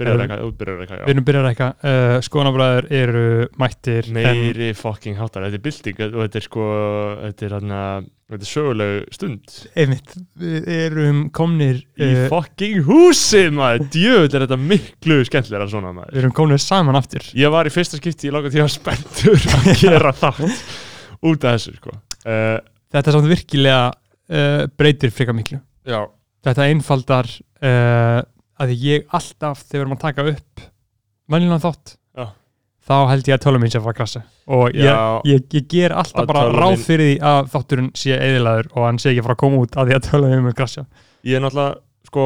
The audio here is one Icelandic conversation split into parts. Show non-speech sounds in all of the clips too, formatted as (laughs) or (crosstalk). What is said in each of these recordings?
byrjar Erum- eitthvað, útbyrjar eitthvað, Við já erum byrjar eitthvað uh, Skoðanabræður eru mættir en, Meiri fucking hátar, þetta er bilding og þetta er sko, þetta er hérna, þetta er söguleg stund. Einmitt, við erum komnir í uh, fucking húsi maður, djöfull er þetta miklu skemmtilega svona maður. Við erum komnir saman aftur. Ég var í fyrsta skipti í langa tíma spenntur að (laughs) gera þátt út af þessu sko. Uh, Þetta er samt virkilega uh, breytir frika miklu. Já, Þetta einfaldar uh, að ég alltaf þegar við erum að taka upp venjulega þátt Já. þá held ég að tölum minn sé að fara að krasa og ég, ég, ég ger alltaf bara ráð mín- fyrir því að þátturinn sé eðilaður og hann sé ekki að fara að koma út að því að tölum minn mun krasja ég er náttúrulega sko,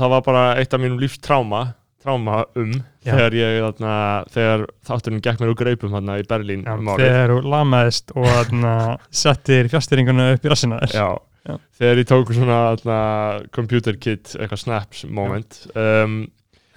það var bara eitt af mínum lífs tráma um Já. þegar ég þarna, þegar þátturinn gekk mér úr greipum þarna í Berlín Já, um þegar þú lamaðist og þarna, (laughs) settir fjastýringuna upp í rassina þér Já. Þegar ég tók svona þarna, computer kit, eitthvað snaps moment um,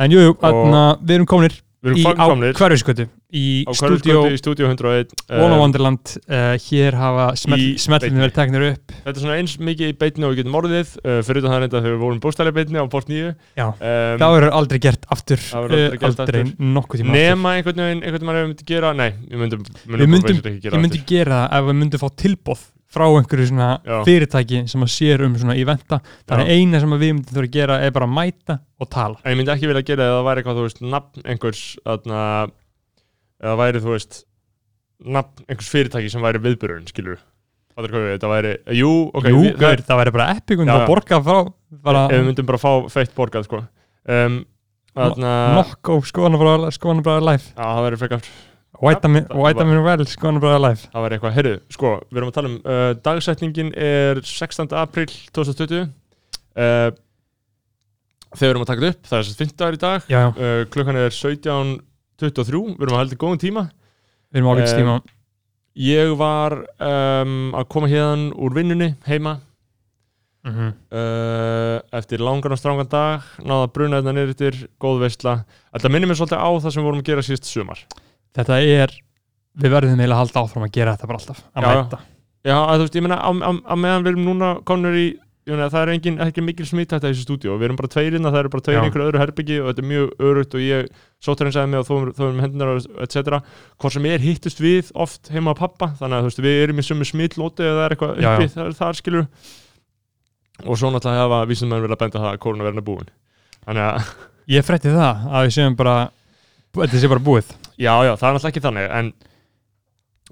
En jú, jú, þarna, við erum komnir við erum á fangkomnir hverjuskötu í á stúdíó 101 One Wonderland uh, hér hafa beinni. verið teknir upp Þetta er svona eins mikið í beitni og við getum orðið uh, fyrir það reynda þegar við vorum bóstæli beitni á Port 9 Já, um, það verður aldrei gert aftur aldrei uh, gert aldrei aftur. nokkuð tíma aftur nema einhvern veginn, einhvern veginn ef við myndum gera nei, við myndum, myndum- ekki Ég gera myndi gera það ef við myndum fá tilbóð frá einhverju svona Já. fyrirtæki sem að sér um svona eventa. Þannig eina sem að við myndum þurfa að gera er bara að mæta og tala. En ég myndi ekki vilja gera eða það væri eitthvað, þú veist, nafn einhvers þarna, eða væri, þú veist nafn einhvers fyrirtæki sem væri viðbyrjun, skilur þetta væri, jú, ok Jú, við, gaur, það væri bara epikund Já, að borga frá bara ef við myndum bara fá feitt borgað, sko. Um, þarna, nokk og skoðanabræða skoðanabræða live. Já, það væri frekar White það- White Amin Well skoðanabræða live það væri eitthvað, heyrðu, sko, við erum að tala um uh, dagsetningin er 16. april 2020 uh, þegar við erum að taka þetta upp það er þess að 50 dagur í dag. Já, já, uh, klukkan er 17.23 við erum að halda í góðum tíma. Við erum ágætt Eh, tíma ég var um, að koma hérna úr vinnunni heima. Mhm. uh, eftir langan og strangan dag náða að bruna þetta niður yfir, góð veistla þetta minnir mér svolítið á það sem við vorum að gera síðust sumar Þetta er við verðum eiginlega að halda áfram að gera þetta bara alltaf að Já, mæta. Já, að, þú veist, ég meina, á, á, á meðan við erum núna komnir í, ég meina, það er engin, ekki mikil smitt þetta í þessu stúdíu, við erum bara tveirinn það eru bara tveir Já. í einhverju öðru herbyggi og þetta er mjög örugt og ég, sótarinn sagði mig og þó erum hendunar og etc. Hvort sem er hittust við oft heima á pappa, þannig að þú veist, við erum í sömu smittlóti eða það er eitthvað uppi, það er þar skilur. Og svo náttúrulega þetta sé bara búið já, já, það er náttúrulega ekki þannig, en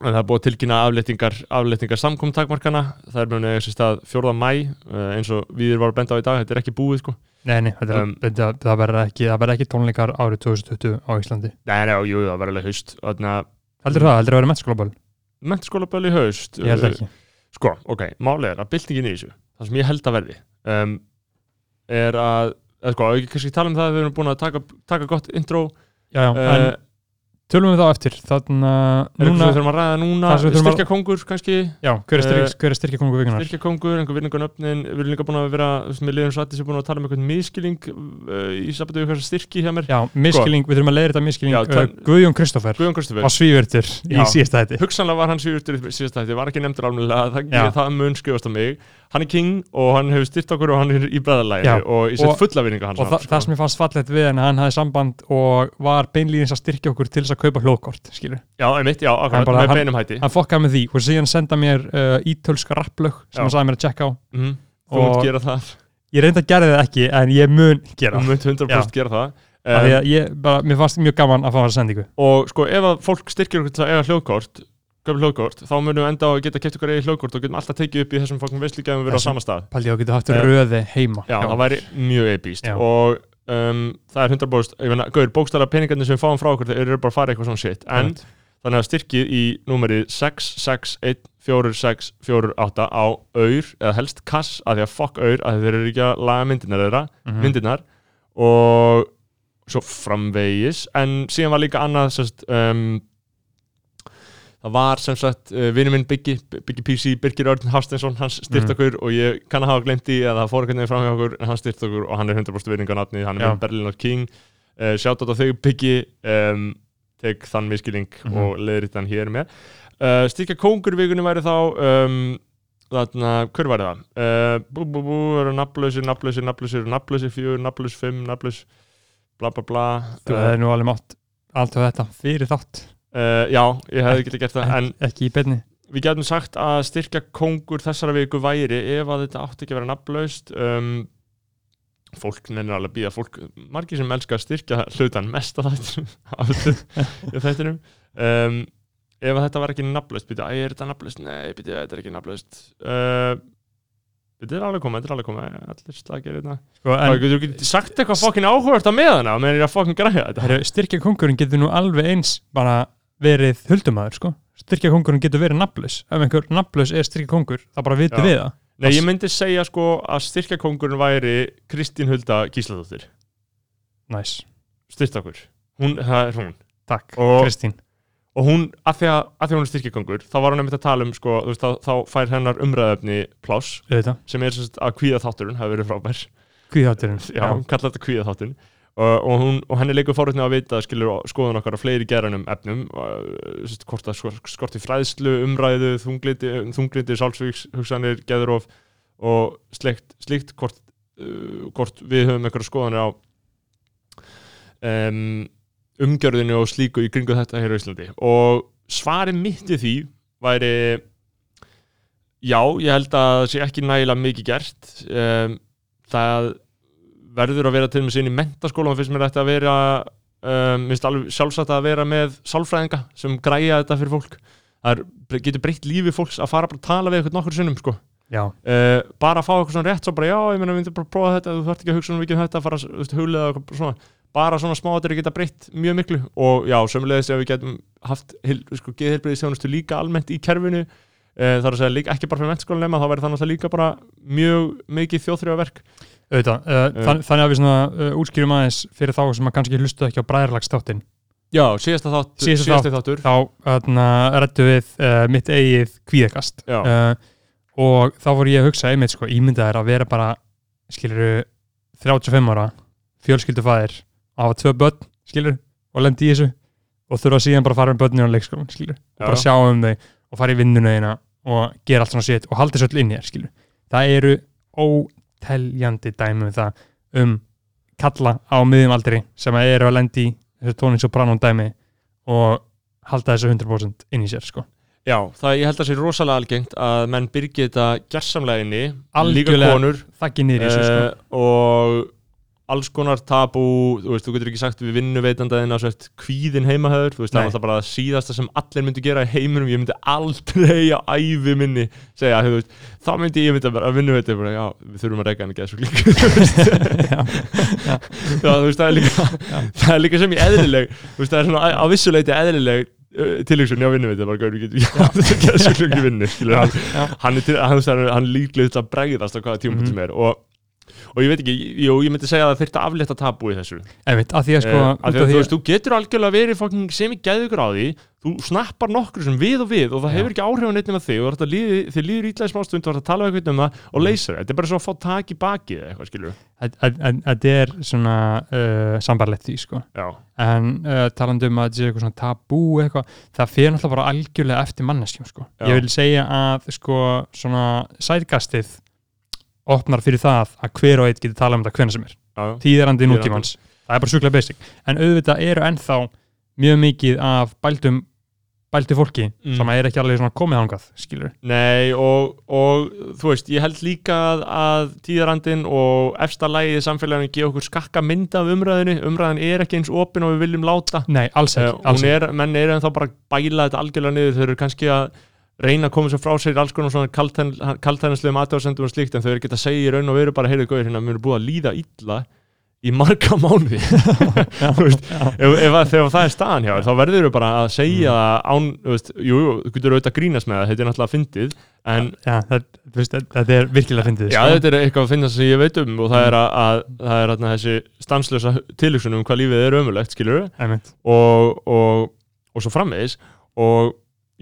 En það er búið að tilkynna afléttingar, afléttingar samkomtakmarkana. Það er mjög nefnir stað 4. mæ, uh, eins og við erum að benda á í dag, þetta er ekki búið sko. Nei, nei, þetta, Um, þetta, það verður ekki, ekki tónleikar árið 2020 á Íslandi Nei, nei, jú, það verður alveg haust. Að Heldur það, heldur það að vera mennskólaböl? mentaskólaböl í haust. Ég held uh, ekki Sko, ok, málið er að byltingin í þessu, það sem ég held að verði, um, er að, eða sko, ekki kannski tala um það að við erum búin að taka, taka gott intro. Já, en tölum við þá eftir Þannig að eitthvað sem núna þurfum að ræða núna, sem að- styrkja kongur kannski, Já, hver er, Eh, hver er styrkja kongu vikunar? styrkja kongur, einhver virningunöfnin, við erum líka búin að vera, með liðum að þessi búin að tala um einhvern miskilning uh, í við eitthvað styrki hjá mér. Já, miskilling, við þurfum að leiða þetta miskilling Guðjón Kristoffer. var svífurtur í hætti hugsanlega var hann svíurtur í síðasta hætti, var ekki nefndur það, Já. það mun skrifast á mig hann er king og hann hefur styrt okkur og hann er í Já. bræðalægi og ég set Og- fulla vinninga hans og þa það sem ég fannst fallegt við hann hann hafði samband og var beinlýnins að styrkja okkur til þess að kaupa hljóðkort skilur. já, einmitt, já, akkurat, bara- með beinum hætti. hann fokkaði með því og síðan senda mér uh, ítölsk rapplög sem Já. hann sagði mér að checka á. Mm þú Og- munt gera það, ég reynda að gera það ekki en ég mun gera þú munt 100% gera það. Um, að ég, bara, mér fannst mjög gaman að fá þessa sendingu. Og sko, ef að fólk styrkir okkur til að eiga hljóðkort gömul hljóðkort, þá munum við enda á að geta keft okkur eigið hljóðkort og getum alltaf tekið upp í þessum fokkum veistlíkjafum við erum á sama stað. Paldi ég að geta haft röði heima. Já, það væri mjög epíst Já. og um, það er 100% ég meina, gauður, bókstæla peningarnir sem við fáum frá okkur þeir eru bara að fara eitthvað svona shit. En Einmitt. Þannig að styrkið í númerið 6614648 á auður, eða helst kass, að því að fokk auður, að þeir eru ekki að laga myndirnar þeirra, Mhm. myndirnar. Og svo framvegis, en síðan var líka annað sest, um, það var sem sagt uh, vinur minn Biggi, Biggi PC, Birgir Örn Hafsteinsson, hans styrt Mhm. okkur og ég kann að hafa glemt í að það fór veginn fram hjá okkur en hann styrt okkur og hann er 100% virðingarnatni hann er með Berliner King uh, sjátt á þau Biggi um, tek þann miskilning Mhm. og leðrið hann hér með uh, styrkja kóngur í vikunni væri þá um, þarna, hver væri það? Uh, bú, bú, bú, eru nafnlausir, nafnlausir, nafnlausir, nafnlausir, fjögur, nafnlaus, fimm, nafnlaus bla bla bla Þú hefði nú alveg mátt allt af þetta fyrir þátt uh, já, ég hefði getið gert það en Ek, ekki í beinni. við getum sagt að styrkja kóngur þessara viku væri ef að þetta átti ekki að vera nafnlaust. Um, fólk nennir alveg að býða fólk, margir sem elska að styrkja hlutan mest (laughs) af þættinum um, ef að þetta var ekki nafnlaust býta, æ, er þetta nafnlaust? Nei, býta, þetta er ekki nafnlaust. Uh, þetta er alveg komið, þetta er alveg komið. Allir slagir þetta sko, en, Þú getur sagt eitthvað fokkin áhugavert á meðan ég er að fokkin græja þetta? Styrkja kongurinn getur nú alveg eins bara verið huldumæður sko. Styrkja kongurinn getur verið nafnlaus. Ef einhver nafnlaus er styrkja kongur þá bara Já. við það. Nei, ég myndi segja sko að styrkjakongurinn væri Kristín Hulda Gísladóttir. Næs, styrtakur, hún, það er hún. Takk, Og- Kristín. Og hún, af því að, að því að hún er styrkjakongur þá var hún einmitt að tala um, sko, veist, þá, þá fær hennar umræðefni pláss Auðvitað, sem er sem sagt, að kvíða þátturinn, hafi verið frábær. Kvíðátturinn já, hún kallar þetta kvíða þáttinn og, hún, og henni leikur fórhundni að vita skilur skoðun okkar á fleiri geranum efnum uh, sest, hvort það skor- skorti fræðslu, umræðu, þunglindi þunglindi, sálsvíks, hugsanir, geðurof og slikt, slíkt hvort, uh, hvort við höfum einhverja skoðanir á um, umgjörðinu og slíku í kringu þetta hér á Íslandi. Og svarið mitt við því væri já, ég held að það sé ekki nægilega mikið gert. Um, það verður að vera til með sinni í mentaskóla og finnst mér þetta að vera um, minnst alveg sjálfsagt að vera með sálfræðinga sem græja þetta fyrir fólk. Það getur breytt lífi fólks að fara bara að tala við eitthvað nokkur sinnum sko. Uh, bara að fá eitthvað svona rétt svo bara já, ég meina, við myndum bara að prófa þetta þú þarf ekki að hugsa um mikið um þetta, fara að huglega eitthvað svona, bara svona smáatir geta breytt mjög miklu. Og já, sömulegis ef við getum haft sko, geðheilbriðistjónustu líka almennt í kerfinu uh, þar að segja ekki bara fyrir mentaskólan nema þá verður það náttúrulega líka bara mjög mikið þjóðþrjóðverk auðvitað uh, þann, Þannig að við svona uh, útskýrum aðeins fyrir þá sem að kannski hlustu ekki á bræðarlagstáttinn Já, síðasta þátt, Síðasta síðasti þáttur. Þá hérna, rættu við uh, mitt eigið kvíðakast. Já. uh, og þá voru ég að hugsa einmitt sko, ímyndað er að vera bara skiluru 35 ára fjölskyldufæðir að hafa tvö börn skilur og lendi í þessu og þurfa síðan bara að fara með börnin á leikskólan skilur og bara Já. sjá um þau og fara í vinnuna þeina og gera allt svona sitt og halda þessu öll inn í þér skilur það eru óteljandi dæmi um það um kalla á miðjum aldri sem að eru að lendi í þessu tónins og brann dæmi og halda þessu 100% inn í sér sko. Já, það ég held að það sé rosalega algengt að menn byrgi þetta gersamlega inni líka konur þakki niður í þessu sko. uh, og alls konar tabú þú veist, þú getur ekki sagt við vinnuveitandæðina svert kvíðin heimahöður, þú veist, það Nei. er alltaf bara það síðasta sem allir myndu gera í heiminum, ég myndi aldrei á ævi minni segja, þú veist, þá myndi ég myndi að vera að vinnuveita bara, já, við þurfum að reyka hann ekki þessu líka Já, Já, þú veist, það er líka það er líka sem ég eðlileg þú veist, það er svona á- á vissuleiti eðlileg tilhugsun, já, vinnuveita, bara gauður, ekki hann er líklega til að bregðast og, ég veit ekki, jú, ég myndi segja að það þurfti að aflétta tabu í þessu. Einmitt, að því að sko Eh, af því að þú veist, þú getur algjörlega verið fucking sem í gæðugur á því þú snappar nokkur sem við og við og það hefur ekki áhrif á neitt nema þig og þið líður ítlaði smástund og það tala eitthvað um það og leysa það, þetta er bara svo að fá tak í baki eitthvað, að- að- að- að þetta er svona uh, sambarlegt því sko. Já, en uh, talandi um að þetta sé eitthvað svona tabú eitthvað, það fyrir náttúrulega bara algjörlega eftir manneskjum sko. Já. ég vil segja að sko svona sætgastið opnar fyrir það að hver og eitt getur talað um þetta hvenna sem er, tíðarandi nútímans. Það er bara sjúklega basic, en auðvitað eru ennþá mjög mikið af bældum bældi fólki Mm. sem er ekki alveg svona komið hangað, skilur Nei, og, og þú veist, ég held líka að, tíðarandin og efsta lægið í samfélaginu gefa okkur skakka mynd af umræðinu umræðin er ekki eins opin og við viljum láta. Nei, alls Eh, ekki, alls hún ekki. er, menn eru ennþá bara að bæla þetta algjörlega niður, þau eru kannski að reyna að koma sér frá sér alls konar svona kaltæðanslegum aðtöðarsendum og slíkt en þau eru ekki að segja í raun og veru bara heyrðu gauður hérna, mér er búið að líða illa í marga (laughs) mánuði. (laughs) Veist, ef, ef, þegar það er staðan hjá þér, þá verður þau bara að segja það án, veist, jú, jú, þú getur auðvitað að grínast með það, þetta er náttúrulega fyndið en Já, það, veist, þetta er virkilega fyndið Já, sko. þetta er eitthvað að finna sem ég veit um og það er að, að það er að þessi stanslösa tilhugsun um hvað lífið er ömulegt, Einmitt. og, og, og svo framvegis. Og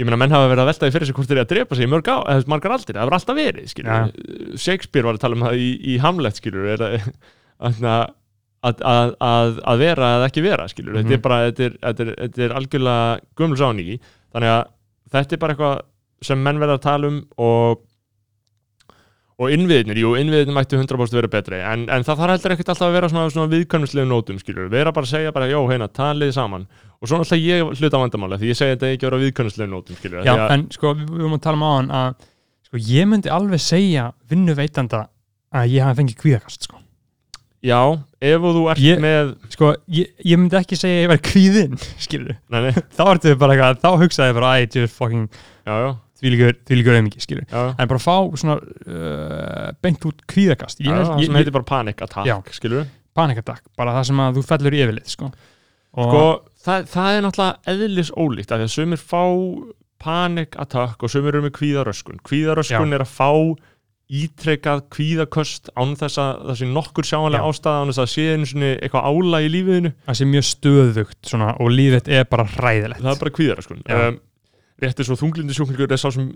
ég meina menn hafa verið að velta því fyrir sig hvort þeir eru að drepa sig í mörg á, eða margar aldir, það var alltaf verið skilur, Shakespeare var að tala um það í, í Hamlet skilur, (laughs) að, að, að, að, vera eða ekki vera skilur, þetta er Mhm. bara þetta er, þetta er, þetta er algjörlega gömul sáni þannig að þetta er bara eitthvað sem menn verða að tala um og og innviðinir, jú, innviðinir mættu 100% vera betri. En, en það þarf heldur ekkert alltaf að vera svona, svona viðkvæmnislega nótum, skilur, vera bara að segja bara, jó, heina, talið saman og svo náttúrulega ég hluta vandamála því ég segi þetta ekki að vera viðkvæmnislega nótum, skilur Já, því en sko, við vorum að tala um á hann að sko, ég myndi alveg segja vinnu veitanda að ég hafi fengið kvíðakast sko. já, ef þú ert Ég- með Sko, ég, ég myndi ekki segja að ég væri kvíðinn (laughs) skilur, nei, nei, þá ertu bara eitthvað þá hugsaði ég bara, ég er fucking já, já, þvílíkur, þvílíkur auðmiki, skilur já, en bara fá svona uh, beint út kvíðakast. Já, það sem heitir bara Já. skilur panikattack, bara það sem að þú fellur í yfirlið sko. og sko, það, það er náttúrulega eðlis ólíkt af því að sumir fá panic attack og sumir eru með kvíðaröskun. Kvíðaröskun er að fá ítrekað kvíðaköst án þess að það sé nokkur sjáanlega Já. ástæða án þess að sé einu svona eitthvað ála í lífiðinu. Það sé mjög stöðugt svona, og lífið er bara hræðilegt. Það er bara kvíðaröskun. Já. um, réttir svo þunglindi sjúklingur er sá sem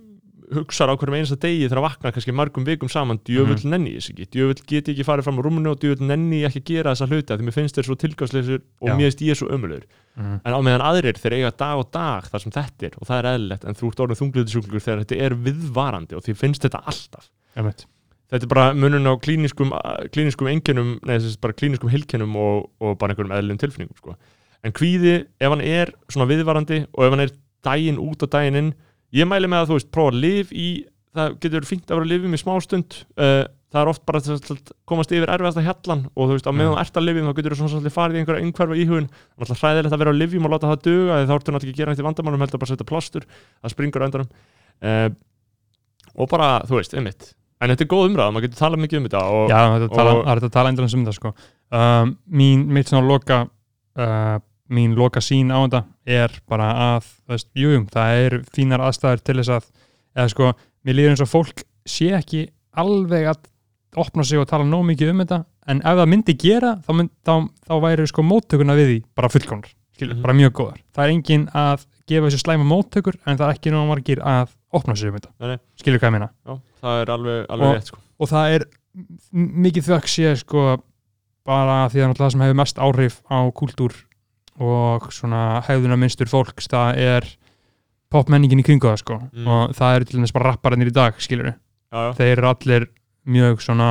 hugsar á hverjum einasta degi þegar að vakna kannski mörgum vikum saman djöfull Mhm. nenni ég þess ekki, djöfull get ég ekki farið fram á rúmunu og djöfull nenni ég ekki að gera þessa hluti af því mér finnst þeir svo tilgáðsleysir og mér finnst ég svo ömulur mm. en á meðan aðrir þeir eiga dag og dag þar sem þetta er og það er eðlilegt en þú ert orðin þunglindisjúklingur þegar þetta er viðvarandi og því finnst þetta alltaf Einmitt. þetta er bara munun á klíniskum klíniskum nei þessi bara klíniskum hilkennum og, og bara einhverjum eðlum er er ég mæli með að þú veist, prófa að liv í það getur fínt að vera að lifum í smástund uh, það er oft bara að komast yfir erfiðasta hjallan og þú veist, á meðan þú ert að lifum þá getur þú svona svolítið farið í einhverja einhverfa íhugun. Alltaf hræðilegt að vera á lifjum og láta það duga því þá ertu náttúrulega ekki að gera í vandamálum heldur bara að setja plástur, það springur á endanum. Uh, og bara, þú veist, einmitt. En þetta er góð umræða, maður getur talað mikið um þetta og, Já, þetta það er þetta að tala endur um það sko. um, mín, mitt svona loka uh, mín loka sín á þetta er bara að þú veist, jú, jú, það er fínar aðstæður til þess að eða sko, mér líður eins og fólk sé ekki alveg að opna sig og tala nóg mikið um þetta en ef það myndi gera þá, mynd, þá, þá væri sko móttökuna við því bara fullkomnar, skilur, Mhm. bara mjög góðar það er engin að gefa þessu slæma móttökur en það er ekki nóg margir að opna sig um þetta Nei, nei. skilur hvað ég meina já, það er alveg, alveg Og- rétt sko. og það er mikið þökk sé sko bara því að náttúrulega það sem hefur mest áhrif á kúltúr og svona hegðuna minnstur fólks það er popmenningin í kringu það sko. Mm. og það eru til dæmis bara rapparannir í dag já. þeir eru allir mjög svona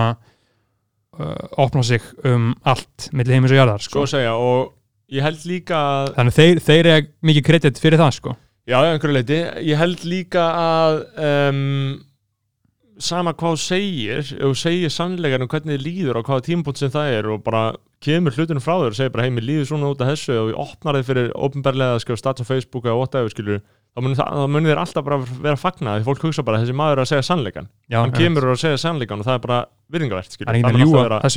uh, opna sig um allt milli heimis og jarðar sko. Sko segja og ég held líka þannig þeir, þeir er mikið kredit fyrir það sko. Já, einhverju leiti, ég held líka að um, sama hvað segir þú segir sannlegan um hvernig þið líður og hvaða tímpúnt sem það er og bara kemur hlutunum frá þér og segir bara hei, mér líður svona út af þessu og ég opnar þið fyrir ofnbærlega að skrifa stats á Facebook eða whatever, skilur þá munir, munir þér alltaf bara vera að fagna því fólk hugsa bara þessi maður er að segja sannleikan Já, hann kemur og segja sannleikan og það er bara virðingavert skilur.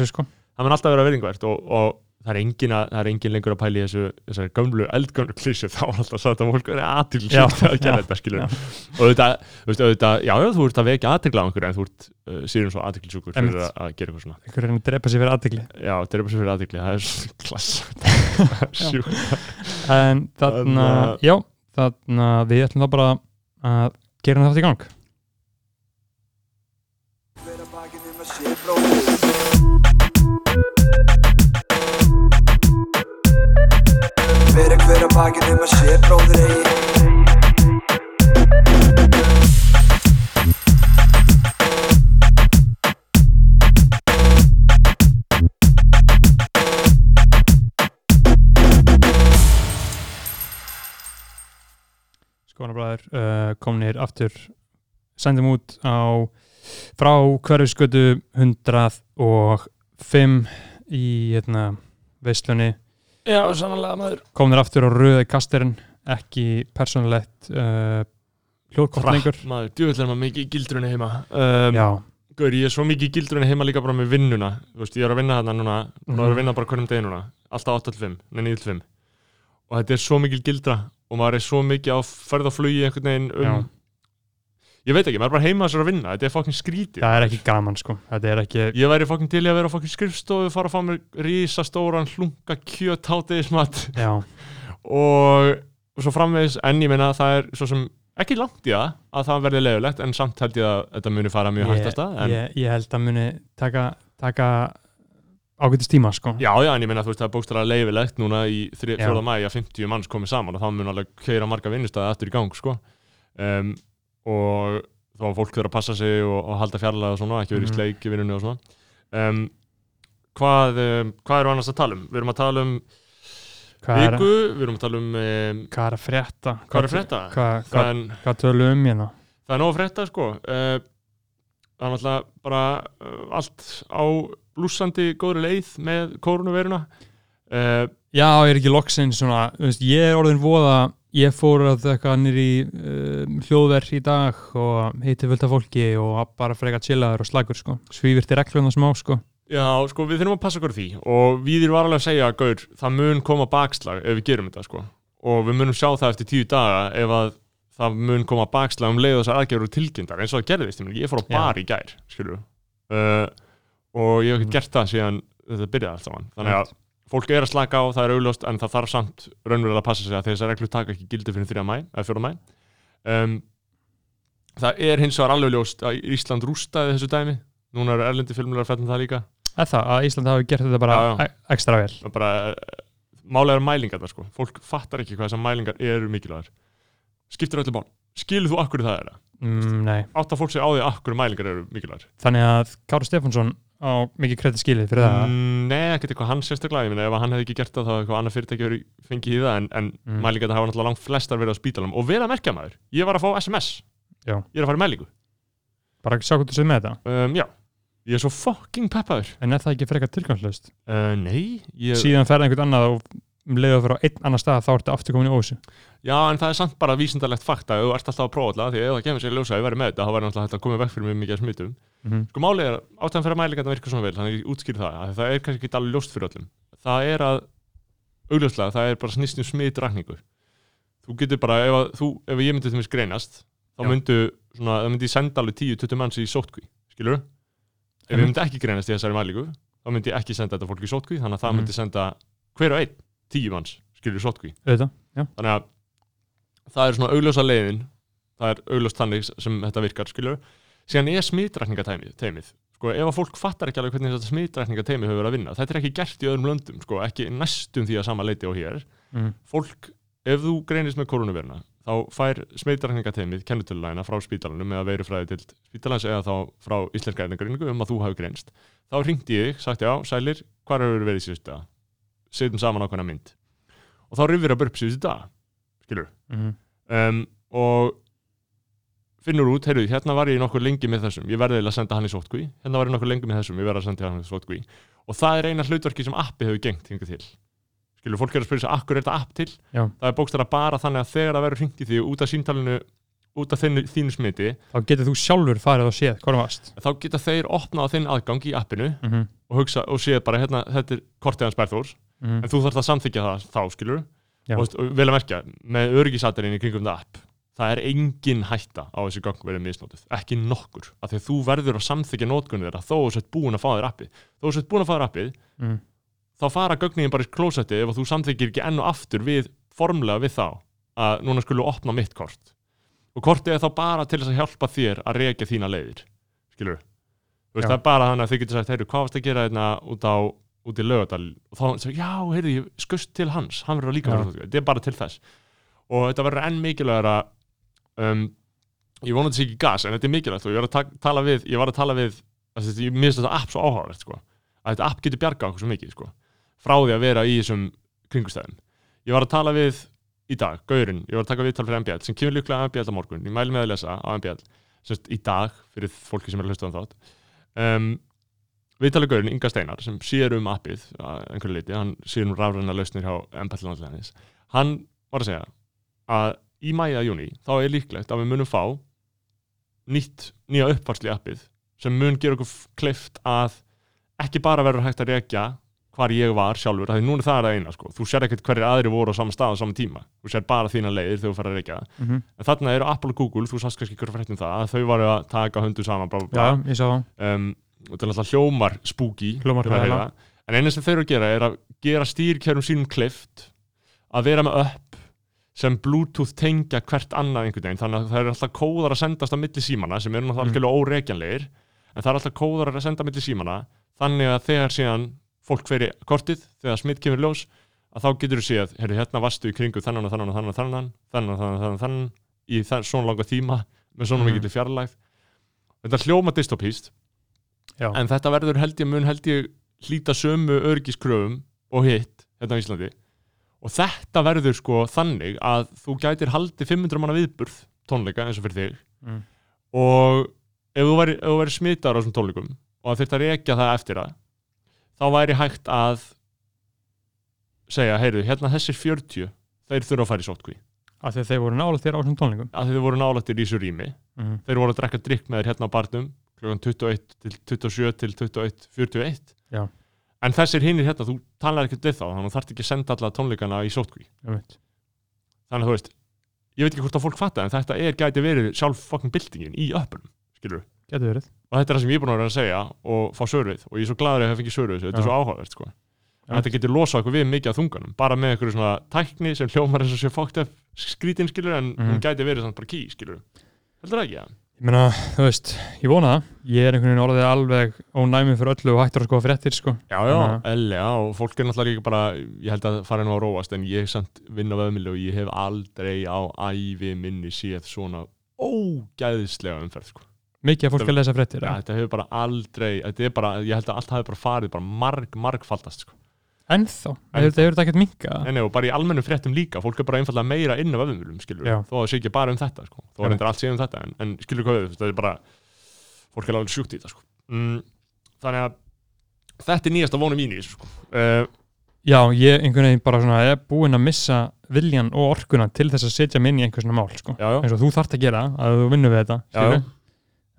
sko. það mun alltaf vera virðingavert og, og það er engin, að, það er engin lengur að pæla í þessu þessari gömlu, eldgömlu klísju (laughs) þá er alltaf sagt að fólk er aðtil Já, að gera þetta skilur já. og veist, auðvitað, já, já, þú ert að vekja aðtilgla á einhverju en þú ert uh, síðan svo aðtilsjúkur fyrir að, að gera eitthvað svona. Einhver er að drepa sér fyrir aðdegli já, bara svo fyrir aðtilgli, það er (laughs) klass. (laughs) Sjúkt. En Þarna- já þarna við ætlum þá bara að gera þetta í gang Vera hver að bakið um að sé bróðir eigi. Skoðanabræður uh, komnir aftur. Sendum út á frá hverfiskötu 105 í hérna, veislunni já, sannlega maður. Komnir aftur á rauði kastirinn ekki persónulegt uh, hljóðkortningur. Maður, er maður mikið í gildrunni heima. Um, Já, Gaur, ég er svo mikið í gildrunni heima líka bara með vinnuna. Þú veist, ég er að vinna þarna núna. Mm Mhm. að vinna bara hverjum degi núna. Alltaf 8-5, nei 9-5 og þetta er svo mikil gildra og maður er svo mikið á ferð og flugi einhvern veginn um Já. Ég veit ekki, maður er bara heima þessar að vinna þetta er fokkin skrítið það er ekki gaman sko þetta er ekki, ég væri fokkin til í að vera fokkin skrifstofu fara að fá mér rísastóran hlunga kjöt hátegismat og, og svo framvegis en ég meina að það er svo sem ekki langt í það að það verði leiðulegt en samt held ég að þetta muni fara mjög hægt að stað en, ég, ég held að muni taka, taka ágætist tíma sko Já, já, en ég meina þú veist það er bókstæðlega leifilegt núna í 4. Já. mæ að 50 manns komið saman og þá mun alveg keira marga vinnustæði aftur í gang sko. um, og þá að fólk þurfa að passa sig og, og halda fjarlæða og svona, ekki verið í Mhm. sleik í vinnunni og svona um, hvað, um, hvað eru annars að tala um? Við erum að tala um er, viku, við erum að tala um um, hvað er að frétta? hvað er að frétta? Hvað, hvað, hvað tölum um hérna? það er nóg að frétta sko uh, það er náttúrulega bara uh, allt á blúsandi góðri leið með koronaviruna uh, Já, ég er ekki loksins svona, veist, ég er orðin voða, ég fór að eitthvað nýri uh, hljóðverð í dag og heiti af fólki og bara freka chillaður og slagur, sko. Svífirti reglum það smá, sko. Já, sko, við þurfum að passa okkur því og við erum alveg að segja, Gaur, það mun koma bakslag ef við gerum þetta, sko og við munum sjá það eftir tíu daga ef að það mun koma bakslag um leið og þessar aðgerður tilkynntar eins og það gerðist, ég, fór á Já. bar í gær, skilur uh, og ég hef ekki Mm. gert það síðan þetta byrjaði allt saman, þannig að fólk er að slaka á, það er augljóst, en það þarf samt raunverulega að passa sig að þessar reglur taka ekki gildi fyrir 3. mæ, eða 4. mæ um, það er hins vegar alveg ljóst að Ísland rústaði þessu dæmi núna eru erlendi filmulegar að fellna það líka Er það að Ísland hafi gert þetta bara Já, já. e- ekstra vel? Það bara, málega er mælingar það sko fólk fattar ekki hvað þessar mælingar eru mikilvægar skiptir öllu mál, skilur þú akkur það er það Mm, nei. átt að fólk sé á því akkur mælingar eru mikilvægar Þannig að Kári Stefánsson á mikið kredit skilið fyrir það. mm, nei, ekkert eitthvað hann sérstaklega ég meina ef hann hefði ekki gert það þá hefði eitthvað annað fyrirtæki verið fengið í það en, en Mm. mælingar það hafa náttúrulega langt flestar verið á spítalum og vel að merkja maður, ég var að fá SMS Já. ég er að fara í mælingu Bara sjá hvað þú segir með þetta. um, já, ég er svo fucking peppaður En er það ekki frekar tilgangslöst? Um leiðu fyrir á einn annar stað þá ertu aftur komin í óvissu. Já, en það er samt bara vísindalegt fakta. Þú ert alltaf að prófa alltaf því að ef það kemur sér ljósa að ég verið með þetta þá verður hægt að koma vekk fyrir mig mikið að smitum. Mm Sko málið er ástæðan fyrir að mælingarna virka svona vel þannig að ég útskýri það að það er kannski ekki alveg ljóst fyrir öllum. Það er að augljóslega það er bara snýst um smitrakningu. Þú getur bara ef, að, þú, ef ég myndi mér greinast þá myndu svona, myndi ég senda alveg 10-20 manns í sótkví skilur ef ég myndi ekki greinast í þessari mælingu þá myndi ég ekki senda þetta fólk í sótkví þannig að það Mhm. myndi senda hver og einn 10 manns skilur sótkví þannig að það er svona augljósa leiðin það er augljóst þannig sem þetta virkar skilur. Síðan er smitrækningateimið teimið. sko ef að fólk fattar ekki alveg hvernig þetta smitrækningateimið hefur verið að vinna þetta er ekki gert í öðrum löndum sko ekki næstum því að sama leiti og hér. Mm. fólk, ef þú greinist með koronavirna þá fær smitrækningateimið kennutölulæna frá spítalanum eða veirufræði til spítalans eða þá frá íslenska erðingreiningu um að þú hafi greinst. Þá ringdi ég, sagt já, sælir hvar hefur verið síðustu dag setjum saman ákveðna mynd. Og þá rifir að börp síðustu dag skilur Mm. um, og finnur út, heyrðu, hérna var ég nokkuð lengi með þessum, ég verði að senda hann í sótkví hérna var ég nokkuð lengi með þessum, ég verði að senda hann í sótkví og það er eina hlutverki sem appi hefur gengt hingað til. Skilur, fólk er að spyrja sig, akkur er þetta app til? Já. það er bókstara bara þannig að þegar það verður hringt í því út af síntalinu, út af þínu, þínu smiti Þá getur þú sjálfur farið og séð hvað það varst. þá geta þeir opnað á þinn aðgang í appinu Mm -hmm. og hugsa og séð bara, hérna, þetta er kortið hans Berþórs Mm. en þú þarfst að samþykja það þá, skilur og, og vel að merkja, með örgisatirinn í kringum það app, það er engin hætta á þessi gang verið misnótið, ekki nokkur. Af því að þú verður að samþykja nótgunni þeirra þó þú sett búin að fá þér appið. Þó þú sett búin að fá þér appið, Mm. þá fara gögnin bara í klósetti ef að þú samþykir ekki enn og aftur við formlega við þá að núna skulum við opna mitt kort. Og kortið er þá bara til þess að hjálpa þér að reykja þína leiðir skilur það er bara þannig að þið getur sagt, heyrðu, hvað varst að gera hérna út á út í lögadal og þá segir, já, heyrðu, ég skust til hans hann verður líka verið þetta er bara til þess. Og þetta verður enn mikilvægara um, ég vona þetta sé ekki gas en þetta er mikilvægt. Og ég var að ta tala við ég var að tala við, þessi, ég minnst þetta app svo áhugavert sko, að þetta app getur bjargað okkur svo mikið sko, frá því að vera í þessum kringustæðum ég var að tala við í dag, Gaurin, ég var að taka viðtal fyrir MBL sem kemur líklega á MBL á morgun, ég mæli með að lesa á MBL, semst í dag fyrir fólki sem er að hlusta á þátt. Um, viðtalið Gaurin, Inga Steinar sem sér um appið, að einhverju leiti hann sér um rafræna lausnir hjá MBL landlæðis hann var að segja að í mæja júni þá er líklegt að við munum fá nýtt, nýja uppfarsli appið sem mun gera okkur kleift að ekki bara verður hægt að rekja hvar ég var sjálfur, núna það er það eina sko. þú sér ekkert hverjir aðri voru á sama stað á sama tíma þú sér bara þína leiðir þegar þú fer að rekja það. Mm -hmm. en þarna eru Apple og Google, þú sást kannski hverju fréttum það að þau varu að taka höndu saman bla, bla, bla. Já, um, og það er alltaf hljómar heyra. en eina sem þau eru að gera er að gera stýrkjærum sínum kleift að vera með upp sem bluetooth tengja hvert annað einhvern veginn, þannig að það eru alltaf kóðar að sendast á milli símana sem eru náttúrulega Mm. óreikjanlegir en það er alltaf kóðar að senda á milli símana þannig að þegar síðan fólk fer í kortið, þegar smitt kemur í ljós að þá getur þú séð, heyrðu, hérna varstu í kringu þannan og þannan og þannan og þannan þannan og þannan, þannan, þannan í þann, svona langa tíma með svona Mhm. mikilli fjarlægð þetta hljóma dystopíst Já. en þetta verður held ég mun held ég hlýta sömu örgiskröfum og hitt hérna á Íslandi og þetta verður sko þannig að þú gætir haldið 500 manna viðburð tónleika eins og fyrir þig Mm. og ef þú væri, væri smittar á þessum tónleikum og þurft að rekja það eftir það þá væri hægt að segja, heyrðu, hérna þessir 40 þeir þurfa að fara í sótkví að þeir voru nála þér á þessum tónleikum að þeir voru nálættir í þessu rými mm. þeir voru að drekka drikk með þér hérna á barnum klukkan 21 til 27 til 21 41 Já. en þessir hinnir hérna, þú talar ekkert við þá þannig að þú þarft ekki að senda alla tónleikana í sótkví þannig að þú veist, ég veit ekki hvort að fólk fatta en þetta er gæti verið sjálf fucking bildingin í öppunum, skilur verið og þetta er það sem ég er búin að vera að segja og fá sörfið og ég er svo gladur að hef fengið sörfið þetta er svo áhugavert sko. Þetta getur losað okkur við mikið af þunganum bara með einhverju svona tækni sem hljómar eins og sé fókt upp skrítin skilur en Mhm. hún gæti verið samt bara ký skilur heldur það ekki, ja? Ég meina, þú veist, ég vona það ég er einhvern veginn orðið alveg ónæmið fyrir öllu og hættur að sko fréttir sko Já, já, Þannig eðlega og fólk er náttúrulega líka bara ég held að fara nú að róast en ég samt vinn á vöðmili og ég hef aldrei á ævi minni séð svona ógæðislega umferð sko. mikið fólk að lesa fréttir Já, ja. þetta hefur bara aldrei þetta er bara, ég held að allt hafi bara farið bara marg, margfaldast sko. Ennþá, þetta hefur þetta ekkert minka Nei, og bara í almennum fréttum líka, fólk er bara einfallega meira inn á vöðmilum, skilur Já. þó að það sé ekki bara um þetta, sko. þó er þetta allt sé um þetta en, en skilur hvað við, þetta er bara fólk er alveg sjúkt í þetta, sko. mm, þannig að þetta er nýjasta vonum mín í þessu, sko. uh, já, ég einhvern veginn bara svona er búinn að missa viljan og orkuna til þess að setja mig inn í einhvers svona mál sko. eins og þú þarft að gera að þú vinnur við þetta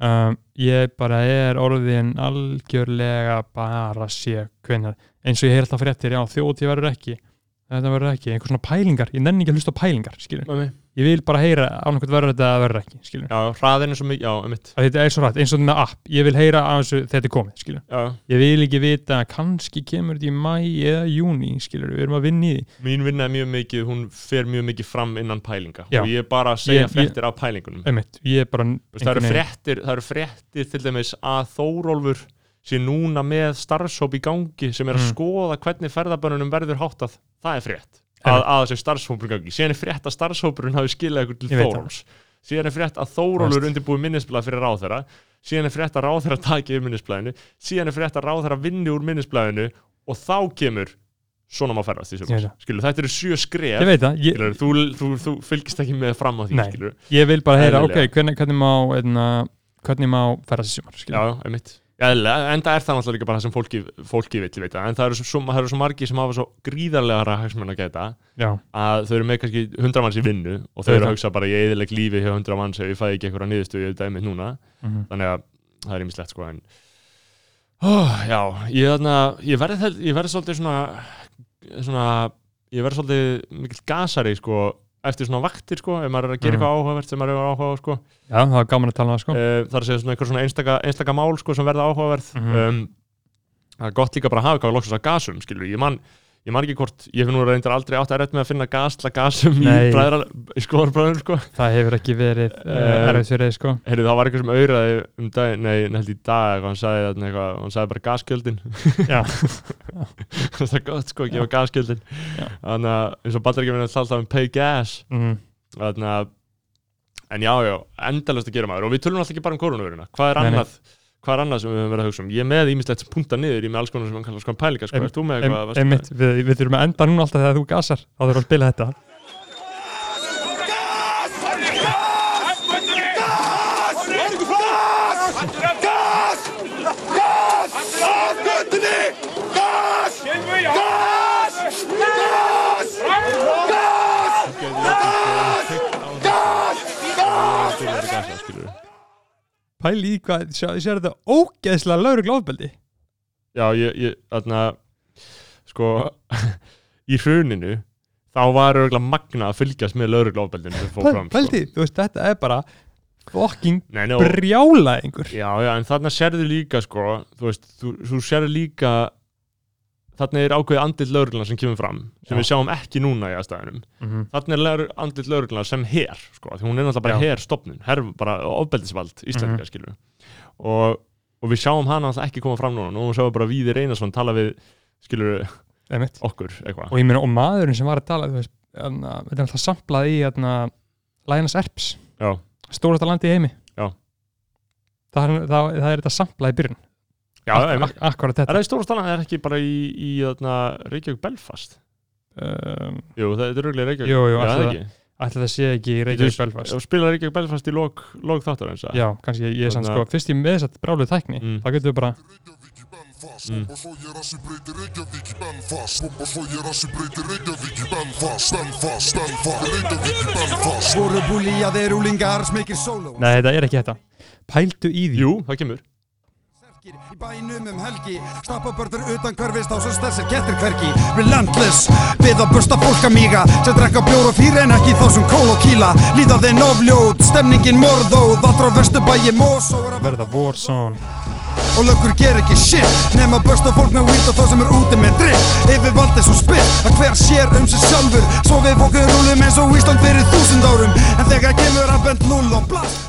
um, ég bara er orðin algjörlega bara að sé hvenar eins og ég heyr alltaf fréttir, já þjóti verður ekki þetta verður ekki, einhver svona pælingar ég nenni ekki að hlusta á pælingar, Nei, nei. ég vil bara heyra ánægt verður þetta verður ekki, skilur já, hraðin er svo mikið, já, um mitt þetta er svo rætt, eins og með app, ég vil heyra að þessu þetta er komið, já. ég vil ekki vita kannski kemur þetta í mæ eða júni, skilur, við erum að vinna í því. Mín vinna er mjög mikið, hún fer mjög mikið fram innan pælinga. Já. og ég er bara að segja fréttir af pælingunum. Einmitt, ég er bara það eru fréttir, það eru fréttir til dæmis að Þórólfur sé núna með starfshóp í gangi sem er að Mm. skoða hvernig ferðabönnunum verður háttað. Það er frétt, að, að þessi starfshópur í gangi. Síðan er frétt að starfshópurinn hafi skilað ykkur til Þóróls síðan er frétt að Þórólfur undirbúi minnisblað fyrir ráðherra. Síðan er frétt að ráðherra (laughs) taki yfir minnisblaðinu. Síðan er frétt að ráðherra vinni úr minnisblaðinu og þá kemur svona má ferðast í sumar skilur, þetta eru sjö skref það, ég, skilur, þú, þú, þú fylgist ekki með fram á því Nei. ég vil bara heyra, ok, hvernig, hvernig má einna, hvernig má ferðast í sumar, skilur já, einmitt Eðlilega, en það er það náttúrulega líka bara það sem fólki, fólki vill veita, en það eru svo, það eru svo margi sem hafa svo gríðarlega hagsmenn að geta já, að þau eru með kannski hundra manns í vinnu og þau eru að það. hugsa bara ég eðileg lífi hjá hundra manns ef ég fæ ekki einhverja niðurstöðu í þetta einmitt núna mhm. þannig að það er ýmislegt sko en oh, já, ég, ég verði svolítið svona svona, ég verði svolítið mikill gasari sko eftir svona vaktir sko, ef maður er að gera Mhm. eitthvað áhugavert sem maður er áhuga á sko já, það var gaman að tala um það, sko uh, það er að segja svona einhver svona einstaka, einstaka mál sko, sem verða áhugaverð Mhm. um, það er gott líka bara að hafa eitthvað loksast að gasum skilur, ég man, ég man ekki hvort ég finn nú reyndar aldrei átt að rétt með að finna gas til að gasum í, Nei. bræðra, í skoðarbræður sko. það hefur ekki verið uh, Eh, fyrir þið, sko. Heyrðu, það var eitthvað sem auðraði um dag, nei, held í dag hann sagði, eitthvað, hann sagði bara gaskjöldin (laughs) það er gott sko að gefa gaskjöldin þannig að eins og ballar ekki verið alltaf um pay gas. Mhm. þannig að en já, já, endalast að gera maður. Og við tölum alltaf ekki bara um koronavöruna hvað er Nei, nei. Hvað er annað sem við höfum verið að hugsa um ég er með ímislegt sem punta niður, ég er með alls konar sem hann kallar sko pælinga, sko, ert þú með eitthvað einmitt, við, við þurfum að enda núna alltaf þegar þú gasar þá þurfum við að spila þetta með pæli í hvað, sér þetta ógeðslega lauru glóðbeldi já, ég, ég, þarna sko, (laughs) í hruninu þá var örgulega magna að fylgjast með lauruglófbeldinu sem fór fram sko. pældi, þú veist, þetta er bara og- brjálaðingur Já, já, en þarna sérðu líka sko, þú veist, þú, þú sérðu líka þarna er ákveðið andil laurugluna sem kemur fram, sem Já. við sjáum ekki núna í aðstæðunum. mm -hmm. Þarna er andil laurugluna sem her, sko, því hún er náttúrulega bara Já. herstofnun, her bara ofbeldisvald Íslandingar, Mhm. skilur og, og við sjáum hana náttúrulega ekki koma fram núna, nú sjáum við bara Víðir Einarsson tala við, skilur, einmitt okkur eitthvað. og og maðurinn sem var að tala veist, þarna, þetta er alltaf samplað í Lænas Erps, stórasta landi í heimi það það, það er þetta samplað í byrjun Já, Ak- akkurat Er þetta. Það í stóra stana, er ekki bara í, í þarna, Reykjavík Belfast? um, Jú, það er röglega Reykjavík. Jú, jú, Já, ætli það það- það sé ekki í Reykjavík Belfast. Og spila Reykjavík Belfast í lók, lók þáttar eins já, kannski ég er Þarna- sko fyrst ég með þess að bráluð tækni Mm. þá getur við bara í Mm. Í í í nei, þetta er ekki þetta. Pældu í því. Jú, það kemur Serkir í bænum um helgi. Stappabörður utan hverfist á svo stessir kettir hverki Relentless Við að bursta fólk að míga. Sem drekka bjór og fýr en ekki þá sem kól og kíla Líða þeir nofljót Stemningin morðóð. Allra verstu bæi mós Og er verða Warzone Og löggur ger ekki shit. Nefn að bursta fólk með weed og þá sem er úti með drikk Yfir valdið svo spitt Að hver sér um sig sjálfur. Svo við fólkum rúlum eins og Ísland fyrir þúsund árum. En þegar kemur að bent null og blast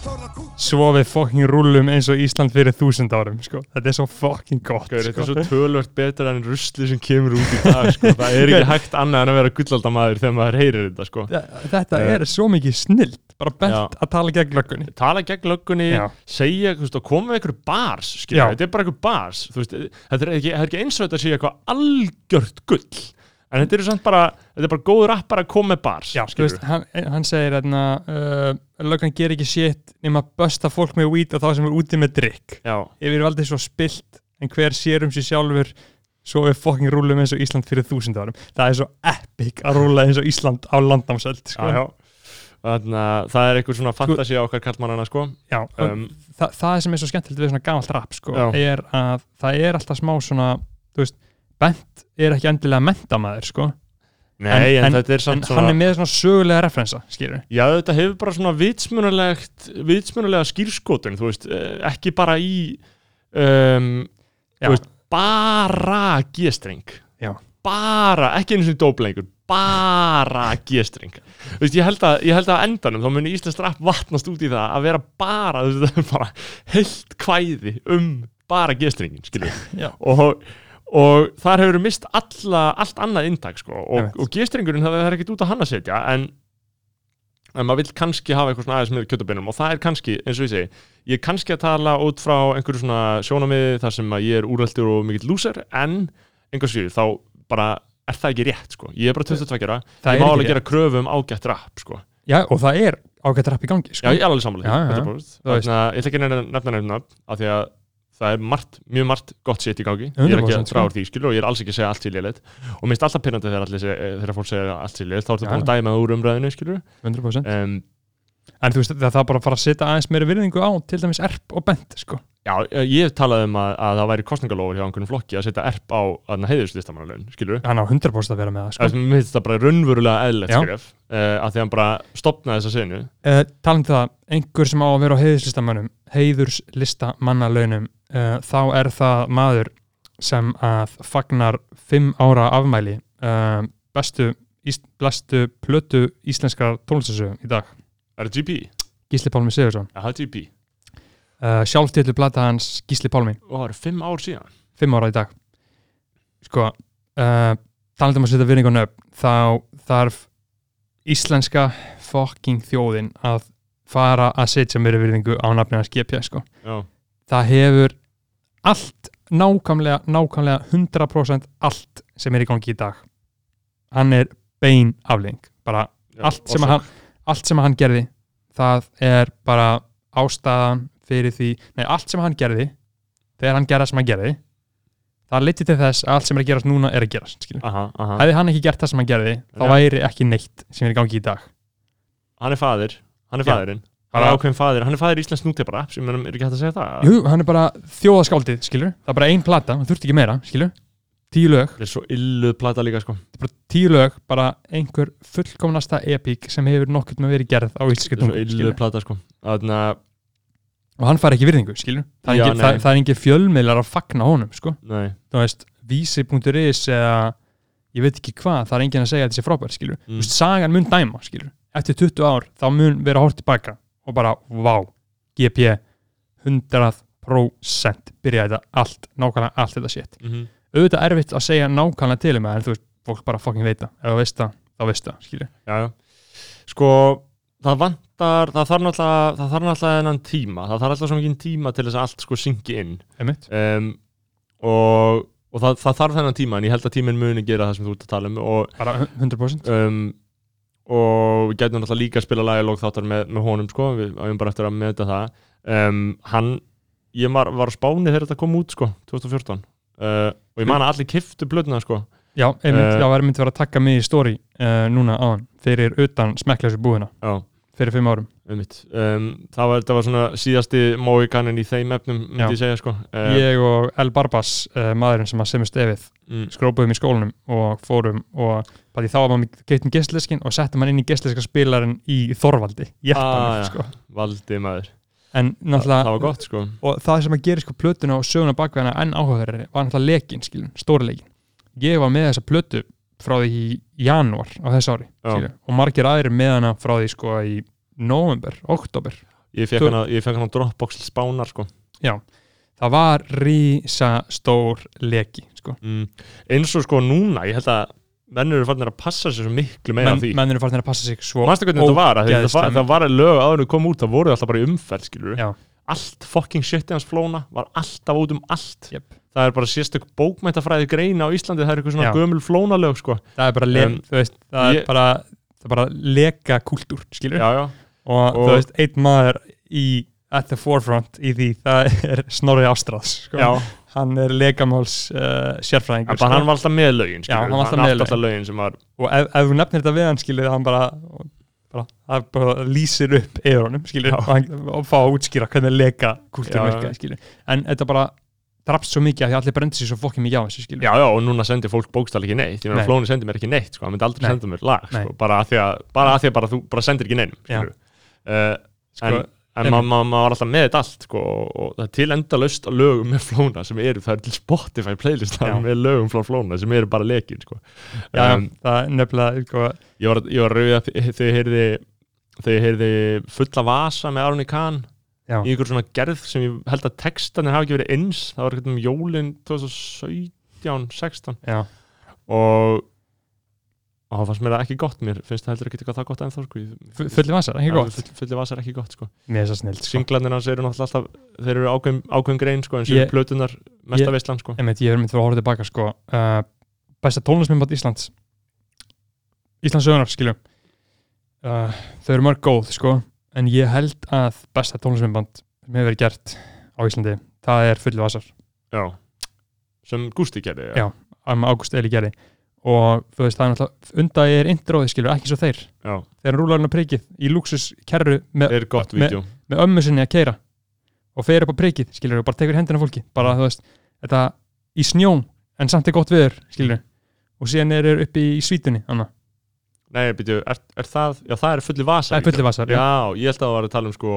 svo við fokking rúlum eins og Ísland fyrir þúsund árum sko. þetta er svo fokking gott Gauður, Þetta sko. er svo tölvört betra en rusli sem kemur út í dag sko. (laughs) Það er ekki hægt annað en að vera gullaldamaður þegar maður heyrir þetta sko. Þa- þetta er svo mikið snill bara bent Já. að tala gegn löggunni Tala gegn löggunni, Já. segja, koma með einhverju bars þetta er bara einhverju bars veist, þetta er ekki, ekki eins og þetta sé eitthvað algjört gull en þetta er samt bara, þetta er bara góður rappar að koma með bars Já, þú skilurðu. veist, hann, hann segir hérna uh, löggan ger ekki shit nema bösta fólk með weed og þá sem er úti með drikk Já, yfir valdið svo spilt en hver sér um sér sjálfur svo við fokking rúlum eins og Ísland fyrir þúsund árum það er svo epic að rúla eins og Ísland á landnámsöld já, sko. já Þannig að það er einhver svona fantasi á okkar kallmannana sko Já, um, Þa, það sem er svo skemmtilegt við svona gamalt rap sko, Já. er að það er alltaf smá svona þú veist, Bent er ekki endilega mentamæður sko, Nei, en, en- þetta er en samt hann svona er með svona sögulega referensa, skilur Já, þetta hefur bara svona vitsmunulega skýrskotun þú veist, eh, ekki bara í um, þú veist, bara g-streng. Já. bara, ekki einu sinni dóplengur bara g-streng. Þú veist, ég held að, ég held að endanum þá muni Íslands rap vatnast út í það að vera bara, þú veist, það (laughs) er bara heilt kvæði um bara g-strengin, skilju Já. og, og þar hefur mist alla, allt annað inntak sko. og, og g-strengurinn það, er ekkert út að hann að setja en en maður vill kannski hafa eitthvað svona aðeins með kjötabeinum og það er kannski, eins og ég segi ég er kannski að tala út frá einhverju svona sjónamiði þar sem að ég er úræltur og mikill lúser, en einhvers síður þá bara er það ekki rétt sko. ég er bara 22 ára, Það ég má alveg gera kröfu um ágætt rap sko. Já, og það er ágætt rap í gangi já, sko. ég er alveg sammála Já, því, já, 100%. þú veist. þannig að ég ætla ekki að nefna nefna nefna af því að það er margt, mjög margt gott sétt í gangi ég er ekki 100% að draga úr því skilur og ég er alls ekki að segja allt til léleitt og minnst alltaf pinnandi þegar, segja- þegar fólk segja allt til léleitt þá ertu Já. búin að dæma úr umræðinu skilur 100% um, En þú veist, það það er bara að fara að setja aðeins meiri virðingu á til dæmis erp og bent sko. Já, ég hef talað um að, að það væri kostningalófur hjá einhvern flokki að setja erp á heiðurslistamannalaun, skilur Hann á 100% að vera með það sko. Það er mér finnst það bara raunverulega eðlilegt Já. skref uh, að því hann bara stopnaði þessa senu uh, Talandi um það, einhver sem á að vera á heiðurslistamannum heiðurslistamannalaunum uh, þá er það maður sem að fagnar fimm ára afmæli uh, bestu, ís, bestu plötu íslenskar tónlistasögu í dag. Er það GP? Gísli Pálmi Sigursson Já, það er GP uh, sjálfstillu plata hans Gísli Pálmi. Og það eru fimm ár síðan. Fimm ára í dag. Sko uh, talandi um að setja virðingun upp þá þarf íslenska fucking þjóðin að fara að setja mér virðingu á nafnina GP sko. Það hefur allt nákvæmlega, nákvæmlega 100% allt sem er í gangi í dag. Hann er bein afling bara já allt sem, hann, allt sem hann gerði það er bara ástæðan fyrir því, nei allt sem hann gerði þegar hann gerði sem hann gerði það liti til þess að allt sem er að gerast núna er að gerast hefði hann ekki gert það sem hann gerði þá væri ekki neitt sem er í gangi í dag. Hann er faðir, hann er Já. Hann er Bara- ákveðin faðir, hann er faðir íslensk nútipara sem er, ekki hægt að segja það? Jú, hann er bara þjóðaskáldið, skilur það er bara ein plata, hann þurfti ekki meira, skilur tíu lög, Það er svo illuð plata líka sko. Þetta er bara tíu lög bara einhver fullkomnasta epík sem hefur nokkurt með verið gerð á íslenski Það er svo illuð plata sko. Þannig að, og hann fær ekki virðingu, skilur það er engin, engin fjölmiðlar að fagna honum, sko. Nei. Þú veist, vísi.is eða ég veit ekki hvað, það er enginn að segja að þetta sé frábær, skilur, Mm. þú veist, sagan mun dæma, skilur, eftir 20 ár, þá mun vera hort tilbaka og bara, vá GP, 100% byrja þetta allt, nákvæmlega allt þetta shit. Mm -hmm. auðvitað erfitt að segja nákvæmlega til um það, en þú veist, fólk bara fucking veita ef þú veist það, þá veist það, skilur Já, já. Sko, það vant vantar það þarf náttúrulega, það þarf náttúrulega þennan tíma. Það þarf alltaf svo mikið tíma til þess að allt sko syngi inn. Um, og, og það, það þarf þennan tíma en ég held að tíminn muni gera það sem þú ert að tala um. Og, bara 100% um, og við gætum náttúrulega líka að spila lagalóg þáttar með, með honum sko, við ájum bara eftir að meðta það. Um, hann, ég var, var á spáni þegar þetta kom út sko, 2014 uh, og ég man að allir kiftu blöðna sko. Já, einmitt, Eh. já, það er myndi verið að taka mig í story uh, núna áðan, þeir eru utan smekkleysu búðina, já, fyrir fimm árum. Um, það var, var svona síðasti móikanin í þeim efnum, segja sko. Um, ég og El Barbas, uh, maðurinn sem að semur stefið mm, skrópuðum í skólanum og fórum og bara þá var maður geitum gestleskin og settum hann inn í gestleska spilarinn í Þorvaldi, Ah, sko. Valdi maður, en náttúrulega það var gott sko. og það sem að gera sko plötuna og söguna bakveðina enn áhugaverðari var náttúrulega lekin, skilun, stóri lekin ég var með þessa plötu frá því í janúar á þess ári og margir aðrir með hana frá því sko í november, oktober ég fekk hana, hana Dropbox spánar sko já, það var rísa stór leki sko. mm, eins og sko núna, ég held að menn eru farin að passa sér svo miklu meira menn, af því menn eru farin að passa sig svo Manstu hvernig þetta var? að Það, var, það var lög áður en þau kom út, það voru alltaf bara í umferð, skilur Já. Allt fucking shit hans flóna var alltaf út um allt. Jep. Það er bara sérstök bókmæntafræði greina á Íslandi, það er eitthvað svona gömul flónalög, sko. það er bara, Um, veist, það ég- er bara það er bara leka kultúr, skilur Já, já. og, Og- þú veist, einn maður í at the forefront í því það er Snorri Ástráðs sko. Hann er legamáls uh, sérfræðingur bara hann var alltaf með lögin, Já, hann alltaf hann með alltaf lögin sem var, og ef, ef þú nefnir þetta við hann skilur hann bara, bara, það bara lýsir upp Já. og, hann, og fá að útskýra hvernig já. virkaði skilur en þetta bara drafst svo mikið að því allir brendi sér svo fokkið mikið á þessu skilur já, já, og núna sendir fólk bókstall ekki neitt, ég meina Nei. flóni sendir mér ekki neitt, sko, hann myndi aldrei Nei. senda mér lag, sko, bara að því að, bara að því að bara, þú bara sendir ekki neinum, skilur uh, Sko, en, en maður ma ma var alltaf með þetta allt sko, og það er til endalaust lögum með flóna sem eru, það er til Spotify playlist Já. með lögum frá flóna sem eru bara lekin sko. já, um, það er nefnilega sko, ég var, var rauðið þegar ég heyrði fulla vasa með Aroni Kahn já, í einhver svona gerð sem ég held að textanir hafa ekki verið eins, það var eitthvað um jólin 2017, 16 já, og og það fannst mér það ekki gott, mér finnst það heldur ekki eitthvað það gott ennþá sko. Fulli vasar, ekki gott Full, fulli vasa er ekki gott sko. er sko. singlarnir hans eru náttúrulega alltaf þeir eru ákveðin, ákveðin grein sko, en Ég- plötunar mesta ég- veistlan sko. Ég er myndið að horfa tilbaka sko. uh, besta tónlisminnbátt Íslands Íslands sögunar skilju uh, þau eru mörg góð sko, en ég held að besta tónlisminnbátt sem hefur verið gert á Íslandi það er fulli vasar Já. sem Gústi gerði Já. um Ágúst Eli gerði og þú veist það er náttúrulega undagi er intróði skilur ekki svo þeir Já. þegar hann rúlar hann á prikið í luxus kerru með, með- með ömmu sinni að keira og fer upp á prikið skilur og bara tekur hendina fólki bara þú veist þetta í snjón en samt er gott viður skilur og síðan er þeir uppi í svítunni hana. Nei, byrju, er, er það, já það er fulli vasa það er fulli vasar Já, ég held að það var að tala um sko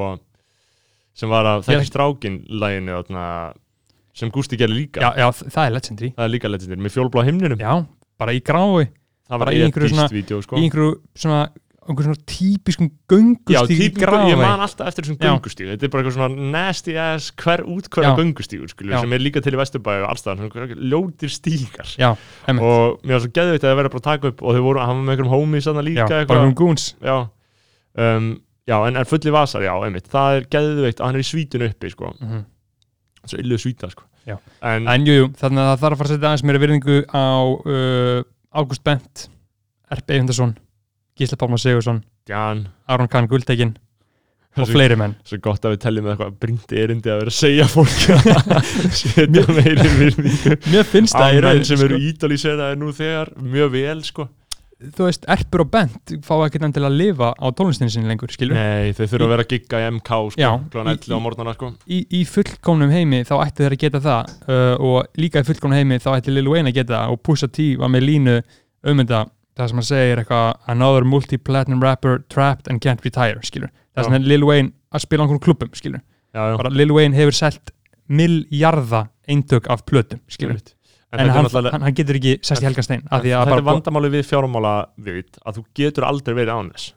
sem var að Ég- þekki strákin læginu sem Gústi gerði líka. Já, já, það er legendary það er líka legendir, með fjólblá himninum. Já, bara í grái. Það bara var í einhverju svona- vídeo sko. í einhverju svona, einhverju svona típiskum göngustíg í grái ég man alltaf eftir þessum göngustíg. Þetta er bara eitthvað svona nasty ass hver útkvæða göngustígur sem er líka til í Vesturbæu og allstað, ljótir stígar. Já, og mér var svo geðveitt að það verið bara að taka upp og þau voru, hann var með einhverjum homies þarna líka já, eitthvað. bara um goons. Já, um, já en, en fulli vasar, já, einmitt. Það er geðveitt að hann er í svítinu uppi sko. mm svo illu svíta sko. En, En jú, jú, þannig að það þarf að fara að setja aðeins meira virðingu á uh, Ágúst Bent, Erp Eyvindarsson, Gísla Pálmar Sigursson, Jan, Aron Kahn Guldegin (laughs) og svo, fleiri menn. svo gott að við teljum með eitthvað brindi erindi að vera að segja fólki að (laughs) setja meiri virðingu Mér finnst það í menn raun, sem sko. eru ídolíseraði nú þegar mjög vel sko Þú veist, Erpur og Bent fá ekkert enn til að lifa á tónlistinni sinni lengur, skilur. Nei, þau þurfa að vera að gigga í MK sko, í- 11 á morgnana sko Í, í fullkomnum heimi þá ættu þeir að geta það uh, og líka í fullkomnum heimi þá ætti Lil Wayne að geta og Pusha T var með línu um þetta það sem hann segir eitthvað another multi-platinum rapper trapped and can't retire, skilur. Það sem er Lil Wayne að spila á einhverjum klubbum, skilur. Já, já, bara Lil Wayne hefur selt milljarða eintök af plötum skilur. en, er hann, náttúrulega- hann, hann getur ekki sest í helgastein að Þetta er vandamáli við fjármála við að þú getur aldrei verið án þess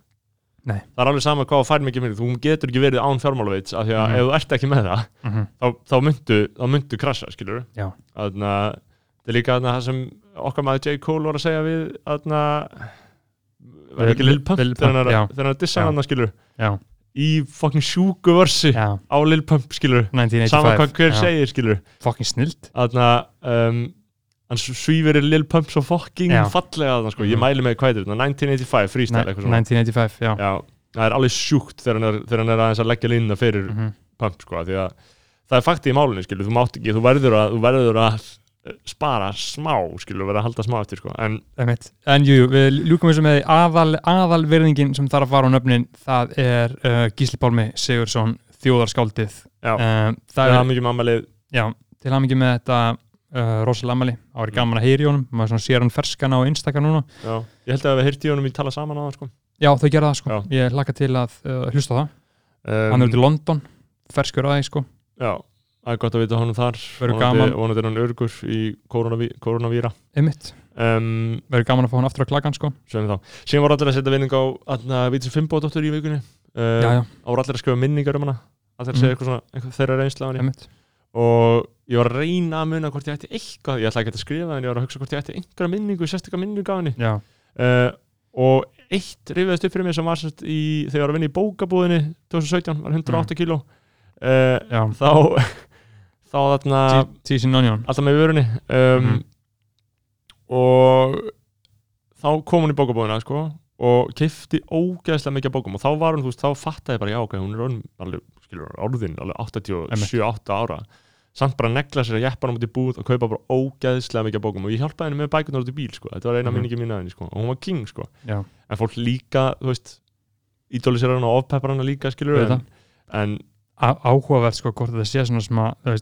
Nei. Það er alveg sama hvað þú fær mikið minni þú getur ekki verið án fjármálavits af því að Mhm. ef þú ert ekki með það Mhm. þá, þá myndu, myndu krasja, skilur. Þannig að það er líka það sem okkar maður J. Cole var að segja við þarna var ekki Lil Pump? Þegar hann að- þegar hann að dissa skilur já, í fucking sjúku versi já, á Lil Pump skilur 1985 sama hvað hver já, segir skilur fucking snilt þarna um, hann svífur Lil Pump svo fucking Já. fallega þarna sko, ég Mhm. mæli með hvað er þetta? 1985 freestyle eitthvað svona. 1985, já, já, það er alveg sjúkt þegar hann er, aðeins að leggja línna fyrir Mhm. Pump sko, því að það er fakti í málunni skilur, þú mátt ekki, þú verður að, þú verður að spara smá, skilur, verður að halda smá eftir sko, en. En jú, við ljúkum þessu með aðal, aðalverðingin sem þarf að fara á nöfnin það er uh, Gísli Pálmi Sigursson þjóðarskáldið. Já, um, það er mikið mammalið já, til hann með þetta uh, rosalega ammali, það var gaman að heyri í honum. Maður sér hann ferskan á Instagram núna. Já, ég held að við heyrti í honum í tala saman á það sko. Já, þau gera það sko, Já. ég hlakka til að uh, hlusta það, um, hann er út í London ferskur að því sko, já, það er gott að vita honum þar. Vonandi er hann örgur í koronaví, koronavíra einmitt. Um, verður gaman að fá hann aftur á klagan sko. sem þá, síðan voru allir að setja vinning á að Vítis Fimbódóttur í vikunni. Uh, voru allir að skrifa minningar um hana. Allir að segja eitthvað svona, eitthvað þeirra reynsla af henni. Og ég var að reyna að muna hvort ég ætti eitthvað, ég ætla ekki að skrifa en ég var að hugsa hvort ég ætti einhverja minningu, sérstaklega minningu af henni. Uh, og eitt rifjaðist upp fyrir mér sem var sérst í, þegar ég var að vinna í bókabúðinni 2017, var 108 kíló. Uh, þá þá þarna Tísin Onion. Alltaf með vörunni. Um, Mhm. og þá kom hún í bókabúðina sko, og kefti ógeðslega mikið bókum. Og þá var hún, þú veist, þá fattaði ég bara já, ok, hún er alveg, skilur, orðin alveg 87-8 ára. Samt bara negla sér að jeppa hann út í búð og kaupa bara ógeðslega mikið bókum. Og ég hjálpaði henni með bækunar út í bíl, sko, þetta var eina Mhm. minningi mín að henni, sko, og hún var king, sko. Já, en fólk líka, þú veist ídólisir hann og ofpeppar hann líka, skilur en, en áhugavert sko hvort þetta sé svona sem að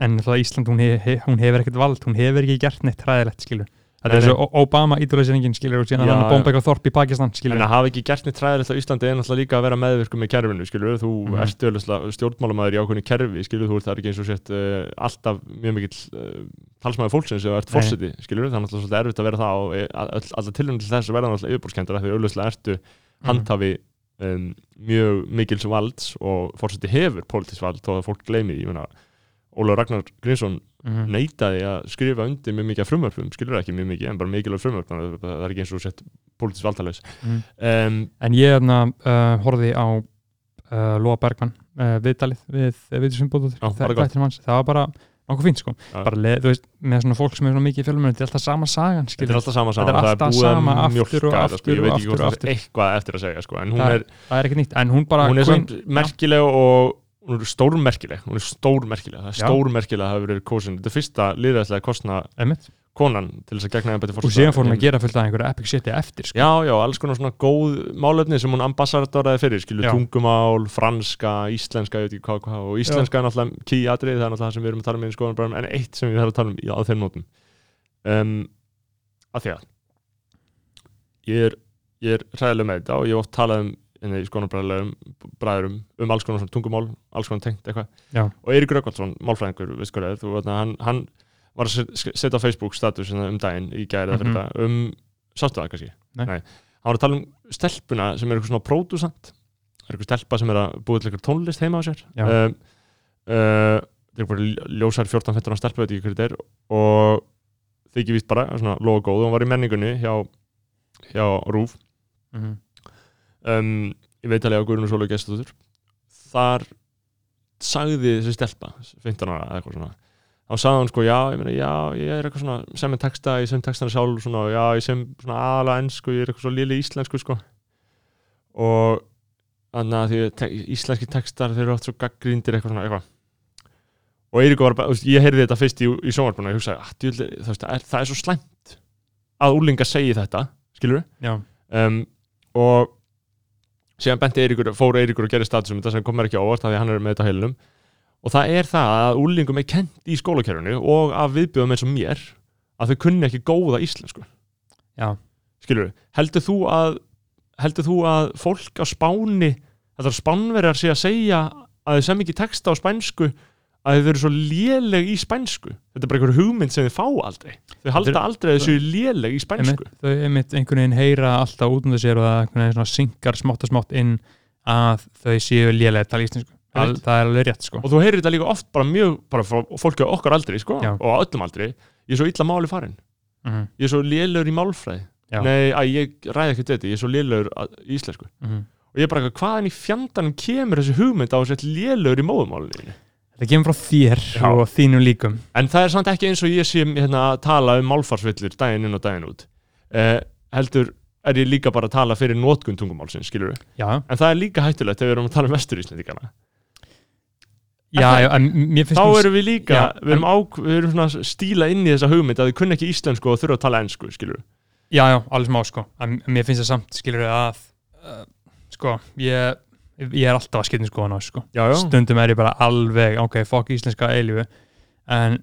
en það Ísland hún, he, he, hún hefur ekkert vald, hún hefur ekki gert neitt hræðilegt skilur, þetta er svo Obama ídólisýringin skilur og síðan hann bomba eitthvað þorp í Pakistan skilur, En að hafa ekki gert neitt træðilegt á Íslandi er náttúrulega líka að vera meðvirkum með kerfinu, skilur þú Mhm. ert auðvitað stjórnmálamaður í ákveðinu kerfi, skilur þú ert það ekki eins og sett uh, alltaf mjög mikill uh, talsmaður fólksins eða ert fórseti, skilur það er náttúrulega erfitt að vera það og eh, all, alltaf tilhörnum til þess að vera náttúrulega yfirbúrskendara því auðvitað ertu Mhm. handhafi um, mjög mikils valds og fórseti hefur pólitísk vald þó að fólk gleymi, ég meina Ólaf Ragnar Grínsson Mhm. neitaði að skrifa undir mjög mikið af frumvörfum, skilur ekki mjög mikið en bara mikilvæg að það er ekki eins og sett pólitísk valdalaus Mhm. um, en ég hérna uh, horfði á uh, Lóa Bergman uh, viðdalið við bara gott. það var bara nokkuð fínt sko bara leð, þú veist, með svona fólk sem er svona mikið í fjölmjörn þetta er alltaf sama sagan Þetta skilur er alltaf sama Þetta er það er búið sama að aftur og þetta, aftur sko. ég og veit ekki aftur og það er eitthvað eftir að segja sko. en hún Það er, það er ekkert nýtt, en hún bara hún er samt merkileg og hún er stórmerkileg hún er stórmerkileg, það er Já. stórmerkileg að hafa verið kosin, þetta er fyrsta liðræðslega kostna einmitt. konan til þess að gegna embætti og forseta. síðan fór hún að gera fullt af einhverju epic shiti eftir sko. Já, já, alls konar svona góð málefni sem hún ambassadoraði fyrir, skilur Já. tungumál, franska, íslenska, ég veit ekki hvað, hvað, og íslenska er náttúrulega key atrið, það er náttúrulega það sem við erum að tala um í skoðanbræðum, en eitt sem við þarfum að tala um í- á þeim nótum. Um, að því að ég er, ég er hérna í skoðanbræðulegum bræðurum um alls konar tungumál, alls konar tengt eitthvað. Og Eiríkur Rökkvaldsson, málfræðingur, það er, þú hann, hann var að set- setja Facebook status hérna um daginn í gærið mm. -hmm. um, sástu það kannski? Nei. hann var að tala um stelpuna sem er eitthvað svona pródusant það er eitthvað stelpa sem er að búið til eitthvað tónlist heima á sér Já. um, uh, það er bara ljósær 14-15 stelpa, veit ekki hverju þetta er og þykir víst bara svona logo og hún var í menningunni hjá, hjá Rúf Mhm. Um, ég veit alveg á Guðrún og Sólu Gestur þar sagði þessi stelpa 15 ára eða eitthvað svona þá sagði hann sko, já, ég meina, já, ég er eitthvað svona sem er texta, ég sem textana sjálf svona, já, ég sem svona aðalega ennsku ég er eitthvað svo lili íslensku, sko. Og þannig að því íslenski textar, þeir eru oft svo gaggríndir eitthvað svona, eitthvað. Og Eiríkur var bara, þú veist, ég heyrði þetta fyrst í, í sjónvarpuna og ég hugsaði, að, djúli, þú veist, er, það er svo slæmt að úlinga segi þetta, skilur Já, um, og síðan benti Eiríkur, fór Eiríkur og gerði status um þetta sem kom mér ekki á óvart af því að hann er með þetta á heilinum. Og það er það að úlingum er kent í skólakerfinu og af viðbjöðum eins og mér að þau kunni ekki góða íslensku. Já, skilur heldur þú að heldur þú að fólk á spáni þetta er spánverjar sé að segja að þau sem ekki texta á spænsku að þau eru svo léleg í spænsku. Þetta er bara einhver hugmynd sem þau fá aldrei. Þau halda aldrei að þau séu léleg í spænsku. þau einmitt einhvern veginn heyra alltaf út um sér og það synkar smátt og smátt inn að þau séu lélega að tala íslensku. Al, Einmitt. það er alveg rétt sko. Og þú heyrir þetta líka oft bara mjög bara fólki á okkar aldri sko, og öllum aldri. Ég er svo illa máli farin. Mhm, ég er svo lélegur í málfræði. Já. nei, að ég ræði ekki þetta, ég er svo lélegur í íslensku. Mhm. og ég er bara, hvaðan í fjandanum kemur þessi hugmynd á þessi lélögur í móðumálinu þetta kemur frá þér Já. og þínum líkum. En það er samt ekki eins og ég sé hérna, tala um málfarsvillir daginn inn og daginn út. Uh, heldur er ég líka bara að tala fyrir nótkun tungumálsins, skilur við já, en það er líka hættulegt þegar við erum að tala um vesturíslendingana já, já en mér finnst þá nú- erum við líka, Já, við erum, á, við erum svona stíla inn í þessa hugmynd að þið kunna ekki íslensku og þurfa að tala ensku, skilur við Já, já, alveg smá sko. En mér finnst það samt, skilur að uh, sko, ég ég er alltaf að skipta skoðan á þessu sko. Já, já, stundum er ég bara alveg, ok, fokk íslenska eilífu. En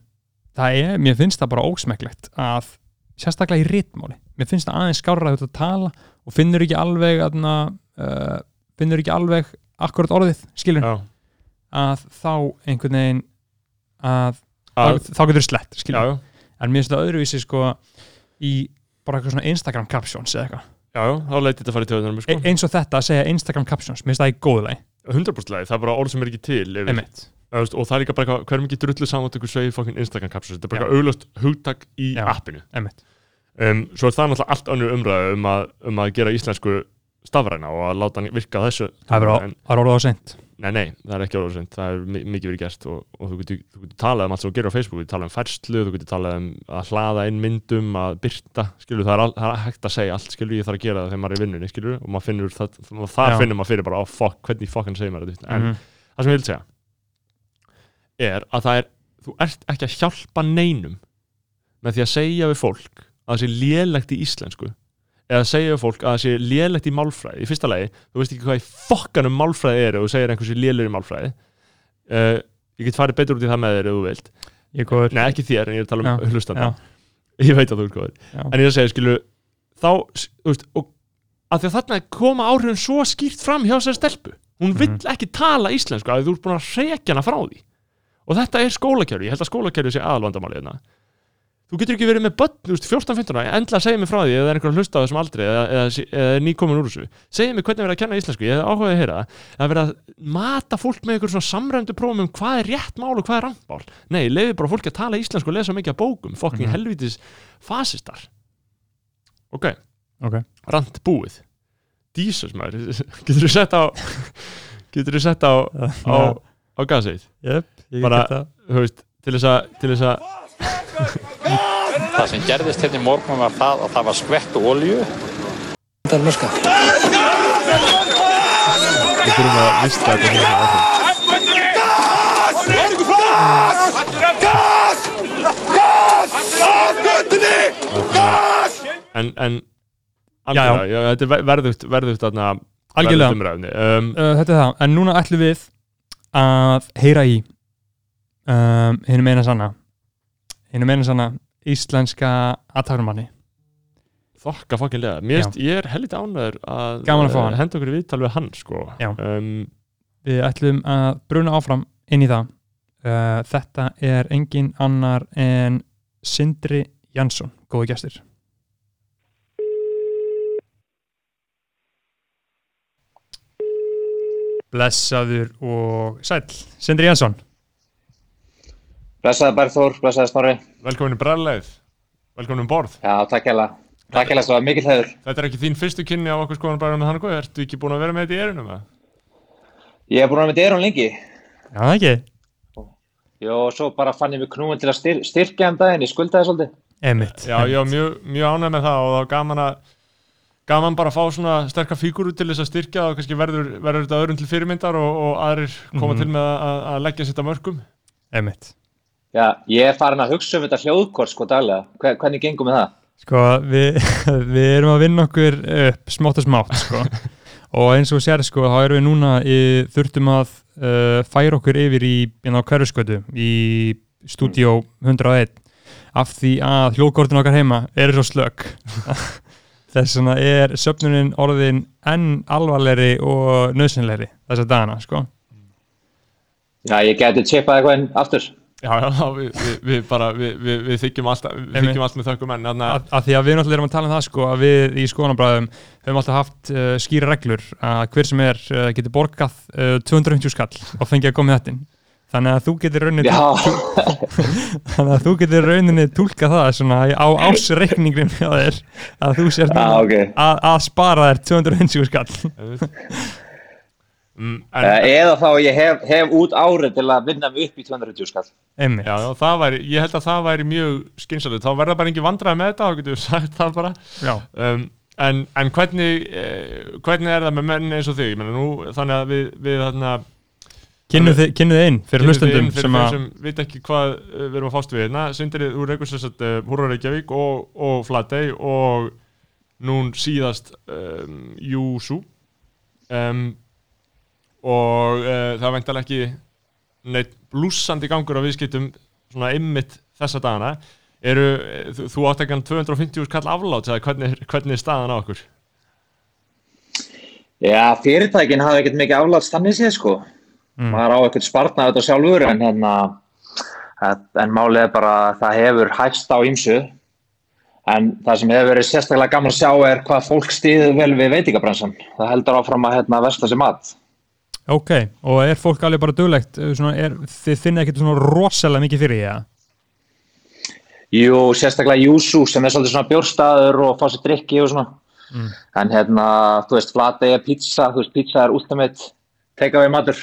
það er, mér finnst það bara ósmekklegt að sérstaklega í ritmáli, mér finnst það aðeins skárra að tala og finnur ekki alveg aðna, uh, finnur ekki alveg akkurat orðið, skilur að þá einhvern veginn að, að, þá, þá getur slett, skilur já, en mér finnst það öðruvísi sko í bara eitthvað svona Instagram captions eða eitthvað já, þá leiti þetta að fara í töðunar e sko. eins og þetta að segja Instagram captions mér finnst það í góðu leið 100% leið, það er bara orð sem er ekki til veist, og það er líka bara eitthvað, hver mikið drullu saman ykkur svegi fokkin Instagram captions, þetta er bara eitthvað auglöst hugtak í Já. appinu Einmitt. um, svo er það náttúrulega allt önnur umræðu um að, um að gera íslensku stafræna og að láta hann virka þessu það er orðið á seint nei, nei, það er ekki sent það er mi- mikið verið gert og, og þú getur, talað um allt sem þú gerir á Facebook, þú getur talað um færslu þú getur talað um að hlaða inn myndum að byrta, skilur, það er, al, það er hægt að segja allt, skilur, ég þarf að gera það þegar maður er í vinnunni skilur, og maður finnur það, það finnur maður fyrir bara, á fuck, hvernig fokkan segir maður þetta? En Mhm. það sem ég vil segja er að það er þú ert ekki að hjálpa neinum með því að segja við fólk að það sé lélegt í íslensku eða segja fólk að það sé lélegt í málfræði. Í fyrsta lagi, þú veist ekki hvað í fokkanum málfræði er og þú segir einhversi lélur í málfræði. Uh, ég get farið betur út í það með þér ef þú vilt. Er nei ekki þér en ég er að tala um hlustanda ég veit að þú ert góður. Já. en ég er að segja skilu þá, veist, og að því að þarna koma áhrifin svo skýrt fram hjá sér stelpu. Hún vill Mhm. ekki tala íslensku að þú ert búin að reykja hana frá því. Og þetta er skólakjörfi, ég held að skólakjörfi sé aðalvandamáli hérna þú getur ekki verið með börn, þú veist, 14-15 ára, endla að segja mig frá því eða er einhver að hlusta á þessum aldrei eða, eða, eða er nýkomin úr þessu, segja mig hvernig verið að kenna íslensku ég hef áhugaði að heyra það, að vera að mata fólk með einhver svona samræmdu prófum um hvað er rétt mál og hvað er rangt mál. Nei, leiði bara fólki að tala íslensku og lesa mikið af bókum fucking Mhm. helvitis fasistar. Ok, ok, rant búið. Jesus maður, (laughs) getur þú sett á (laughs) getur þú sett á (laughs) á, á gasið, yep, það sem gerðist hérna í morgun var það að það var skvett olju. við þurfum að vista þetta hérna áfram en, en Já, já. já, þetta er ver- verðugt verðugt þarna algjörlega, verðugt umræðni um, uh, þetta er það, en núna ætlum við að heyra í um, hinn meina sanna hinn meina sanna íslenska aðtárumanni þokka fokkin lega, mér finnst, ég er hellit ánæður að að eh, henda okkur í viðtal við hann sko. Um, við ætlum að bruna áfram inn í það. Uh, þetta er engin annar en Sindri Jansson, góði gestir. Blessaður og sæll Sindri Jansson Blessaði Bergþór, blessaði Snorri. velkomin í brælleið velkomin um borð Já, takk hella. Takk hella, það var mikill hefur. þetta er ekki þín fyrstu kynni á okkur skoðan bara með hann ertu ekki búin að vera með þetta í erunum eða? Ég hef búin að vera með Derun lengi. Já, ekki Jó, og svo bara fann ég mig knúin til að styr styrkja um daginn, ég skuldaði svolítið. Emitt Já, ég var mjög, mjög ánægð með það og það var gaman að gaman bara að fá svona sterkar fígúru til þess að styrkja og kannski verður, verður þetta öðrum til fyrirmyndar og, og aðrir koma Mhm. til með að, að leggja sitt að mörgum Emitt Já, ég er farin að hugsa um þetta hljóðkort sko daglega. Hver, hvernig gengum við það? Sko, við, (laughs) við erum að vinna okkur upp smátt og smátt, sko. (laughs) og eins og sér, sko, þá erum við núna í, þurftum að uh, færa okkur yfir í hérna hverjuskötu í stúdíó 101 af því að hljóðkortin okkar heima eru svo slögg. (laughs) Þess vegna er söfnunin orðin enn alvarlegri og nöðsynlegri þess að dana, sko. Já, ég geti chipað eitthvað inn aftur. Já, já, já, við, við, við bara við, við, við þykjum alltaf, við Einmitt. þykjum allt með þökkum en þannig að, að því að við náttúrulega erum að tala um það sko að við í skoðanabræðum höfum alltaf haft uh, skýra reglur að hver sem er uh, getur borgað uh, 250 skall og fengið að koma þetta inn þannig að þú getur rauninni (laughs) þannig að þú getur rauninni túlkað það svona í- á ásreikningin hjá þér að þú núna ok. að, að spara þér 250 skall að Mm, En, en, eða þá ég hef, hef út árið til að vinna mig upp í 230 skall. já, væri, ég held að það væri mjög skynsalegt, þá verða bara engin vandræði með þetta þá getur við (laughs) sagt það bara. Já, um, en, en hvernig eh, hvernig er það með menn eins og þig? Nú, þannig að við, við þarna kynnu þið, inn fyrir hlustendum sem sem veit ekki hvað uh, við erum að fást við hérna. Sindrið úr sagt uh, Húra Reykjavík og, og Flatey og nún síðast um, Júsú. Um, og uh, það er veintalega ekki neitt blúsandi gangur á viðskiptum svona ymmit þessa dagana eru, eh, þú, þú átt ekki hann 250 kall aflátt, eða hvernig, hvernig er staðan á okkur? Já, fyrirtækin hafa ekkert mikið aflátt þannig séð sko. Maður á ekkert spartnað þetta sjálfur en hérna, en málið er bara að það hefur hægst á ímsu. En það sem hefur verið sérstaklega gaman að sjá er hvað fólk stýður vel við veitingabransan. Það heldur áfram að hérna, vesla sér mat. Ok, og er fólk alveg bara duglegt svona, er, þið finnið ekkert svona rosalega mikið fyrir því að Jú, sérstaklega Júsú sem er svolítið svona bjórstaður og fá sér drikki og svona. En hérna, þú veist, flatei er pizza, þú veist, pizza er ultimate take-away matur.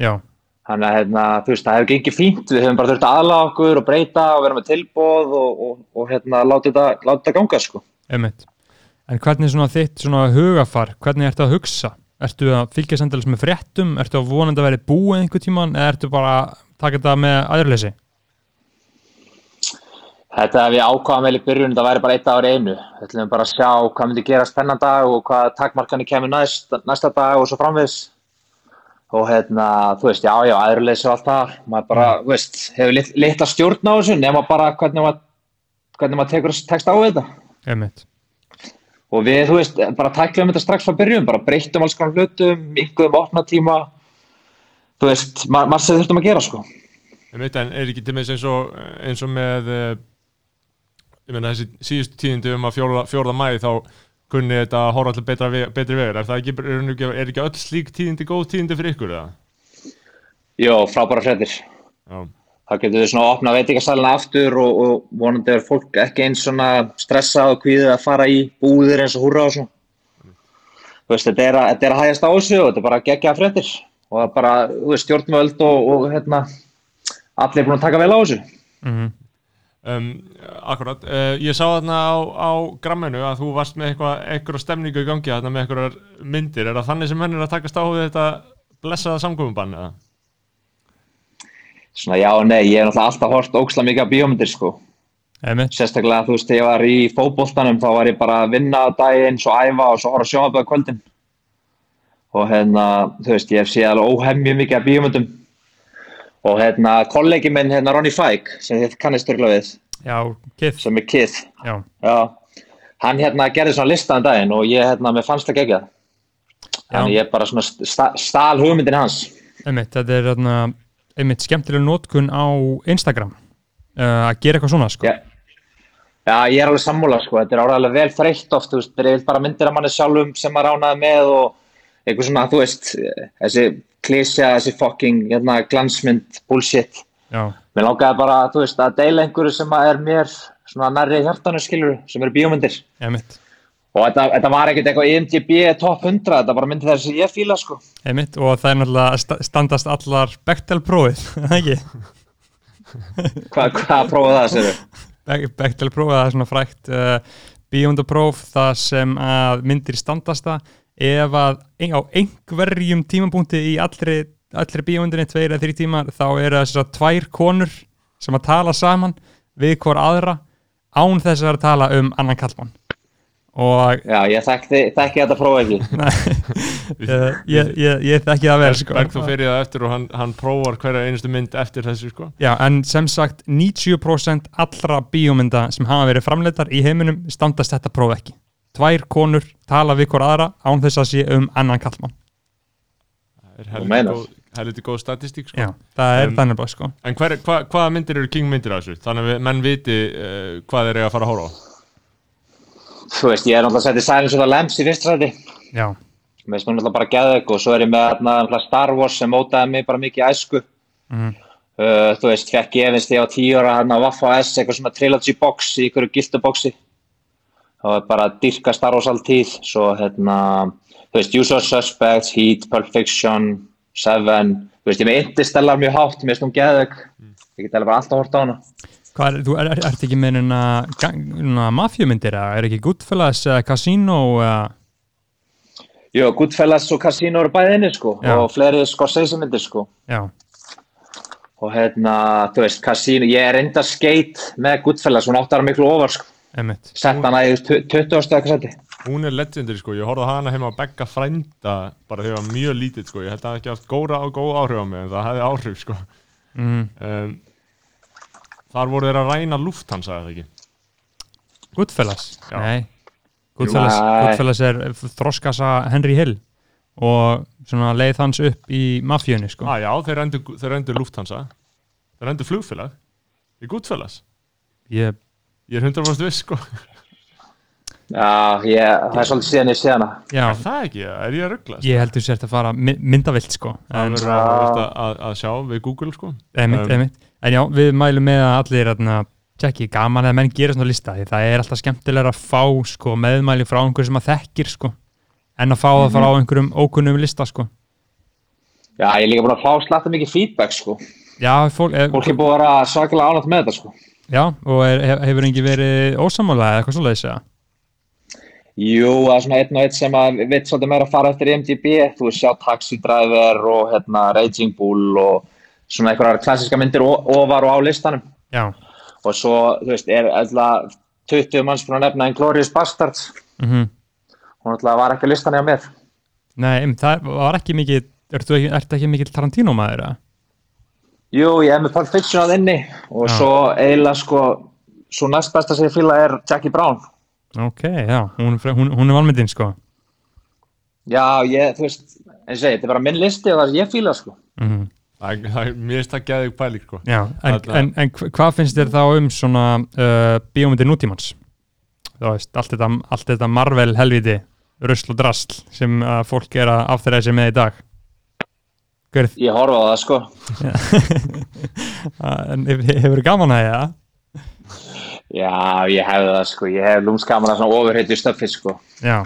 Já, Þannig að hérna, þú veist, það hefur gengið fínt, við höfum bara þurft að aðlaga okkur og breyta og vera með tilbóð og, og, og hérna, láta þetta, láta þetta ganga, sko. einmitt En hvernig er svona þitt svona hugafar hvernig ertu að hugsa? Ertu að fylgja sendalins með fréttum? Ertu að vonandi að vera búið einhver tíman eða ertu bara að taka þetta með aðurleysi? Þetta við ákvaðum vel í byrjun, það væri bara eitt ári einu. Við ætlum bara sjá hvað myndi gerast þennan dag og hvað takmarkanir kemur næst, næsta dag og svo framvegis. Og hérna, þú veist, já, já, aðurleysi og allt það. Maður bara, þú veist, hefur lit, litla stjórn á þessu, nema bara hvernig maður, hvernig maður tekst á þetta. Einmitt Og við, þú veist, bara tæklum þetta strax frá byrjun, bara breyttum alls konar hlutum, ynguðum opnatíma, þú veist, ma maður sem þurftum að gera, sko. Ég veit, en er ekki til með eins og, eins og með uh, ég meina þessi síðustu tíðindi um að fjórða, fjórða mæði þá kunni þetta að horfa til betra, betri vegar er það ekki, er, ekki, er ekki öll slík tíðindi góð tíðindi fyrir ykkur eða? Jó, frábæra fréttir. Já, þá getur við svona að opna veitingasalina aftur og, og vonandi er fólk ekki eins svona stressað og kvíðið að fara í búðir eins og húrra og svona. Þú veist, þetta er, að, þetta er að hægast á þessu og þetta er bara að gegja fréttir og það er bara, þú veist, stjórnvöld og, og hérna, allir er búin að taka vel á þessu. um, akkurat uh, ég sá þarna á, á gramminu að þú varst með eitthvað, eitthvað stemningu í gangi þarna með eitthvað myndir, er það þannig sem menn er að takast á þetta blessaða samkofubann eða? Svona já og nei, ég hef náttúrulega alltaf hort óksla mikið af bíómyndir sko. Einmitt Sérstaklega, þú veist, þegar ég var í fótboltanum þá var ég bara að vinna á daginn, svo æfa og svo horfa sjónaböða kvöldin. Og hérna, þú veist, ég hef séð alveg óhemju mikið af bíómyndum. Og hérna, kollegi minn, hérna Ronny Fike, sem þið kannist örgulega við, Já, Kith sem er Kith, Já, já, hann hérna gerði svona lista um daginn og ég hérna, mér fannst það geggjað. Þannig ég bara svona sta, stál hugmyndin hans. einmitt, þetta er þarna einmitt skemmtilega nótkun á Instagram uh, að gera eitthvað svona sko Já. Já, ég er alveg sammúla, sko, þetta er áræðilega vel þreytt oft, þú veist, það er bara myndir af manni sjálfum sem maður ánaði með og eitthvað svona, þú veist, þessi klísja, þessi fucking, hérna, glansmynd, bullshit. Já, Mér langaði bara, þú veist, að deila einhverju sem er mér svona nærri hjartanu, skilur, sem eru bíómyndir. einmitt Og þetta, þetta var ekkert eitthvað IMDb top 100, þetta bara myndi þess að ég fíla, sko. Einmitt, og það er náttúrulega sta- standast allar Bechtel-prófið, (laughs) ekki? Hva, hvað prófaði það, sér Be- Bechtel-prófið, það er svona frækt uh, bíóndapróf, það sem að myndir standast það ef að á einhverjum tímapunkti í allri, allri bíómyndinni, tveir eða þrý tímar, þá eru það þessar tvær konur sem að tala saman við hvort aðra án þess að vera að tala um annan kallmann og Já, ég þekki, þekki þetta prófa ekki. (laughs) ég, ég, ég, ég þekki það vel sko. Berg þú fyrir það eftir og hann, hann prófar hverja einustu mynd eftir þessu sko Já, en sem sagt 90% allra bíómynda sem hafa verið framleitar í heiminum standast þetta próf ekki. Tvær konur tala við hvort aðra án þess að sé um annan kallmann. Það er meinar. góð, statistík sko Já, það er Um, þannig bara sko. En hver, hva, hvaða myndir eru king myndir af þessu? Þannig að menn viti uh, hvað þeir eru að fara að horfa á Þú veist, ég er náttúrulega að setja Silence of the Lambs í fyrsta sæti. Já, Mér finnst hún náttúrulega bara geðveik og svo er ég með náttúrulega Star Wars sem mótaði mig bara mikið æsku. Mhm. Uh, þú veist, fekk ég efins þegar ég var tíu ára hann á Waffa S, eitthvað svona trilogy box í ykkur gildu boxi. það var bara dyrka Star Wars alltíð svo hérna, þú veist, Usual Suspects, Heat, Pulp Fiction Seven, þú veist, ég með Interstellar mjög hátt, mér finnst hún geðveik ég get Hvað er, þú er, er, ert ekki með neina mafjumyndir eða er ekki Goodfellas eða Casino eða Jú, Goodfellas og Casino eru bæði inni sko Já. og fleiri Scorsese myndir sko já, og hérna, þú veist, Casino, ég er enda skeitt með Goodfellas, hún átti hana miklu ofar sko, emitt sett hana í 20 ástu eitthvað seti. Hún er legendary sko, ég horfði hana heima á Begga frænda bara þegar mjög lítið sko, ég held að það ekki haft góra og góð áhrif á mig en það hefði áhrif sko mm. um, Þar voru þeir að ræna Lufthansa eða ekki Goodfellas? Já. Nei Goodfellas. Goodfellas er þroskasa Henry Hill og svona leið hans upp í mafíunni sko. ah, Já, þeir rendu, þeir rendu Lufthansa Þeir rendu flugfélag í Goodfellas ég, Ég er 100% viss sko Já, ég, það er svolítið síðan ég sé hana. já, Er það ekki, er ég að rugglast? ég heldur sért að fara my- myndavilt sko. Það verður að, að, að sjá við Google sko emitt, Um, emitt. En já, við mælum með að allir atna, tjekki, gaman að menn gera svona lista því það er alltaf skemmtilega að fá sko, meðmæli frá einhverjum sem að þekkir sko, en að fá það frá einhverjum ókunnum lista sko. Já, ég er líka búin að fá slatta mikið feedback sko. já, fólk, er, Fólk er búin að vera svakalega ánætt með þetta sko. já, og er, hef- hefur engi verið ósamála eða eitthvað svoleiðis eða? Jú, það er svona einn og einn sem að veit svolítið meira að fara eftir IMDb, þú veist, sjá Taxi Driver og hérna, Raging Bull og svona einhverjar klassiska myndir ofar og á listanum. já, Og svo, þú veist, er alltaf 20 manns búin að nefna Inglourious Bastards. mhm Hún alltaf var ekki listanum hjá mér. Nei, em, það var ekki mikið Ertu ekki, ertu ekki mikið Tarantino maður? eða? Jú, ég hef með Pulp Fiction að inni og Já. svo eiginlega sko, svo næst besta sem ég fíla er Jackie Brown. Ok, já, hún, hún, hún er valmyndin sko Já, ég, þú veist, eins og segi, þetta er bara minn listi og það sem ég fíla sko. mm það, mér finnst það geðið pæling sko Já, en, en, en hva- hvað finnst þér þá um svona uh, bíómyndir nútímans? Þú veist, allt þetta, allt þetta Marvel helviti rusl og drasl sem uh, fólk er að afþræða sér með í dag Hver, Ég horfa á það sko. (laughs) en hefur þið gaman að það? Já, ég hef það sko, ég hef lúmskaman að svona ofurheitu stöffi sko. Já,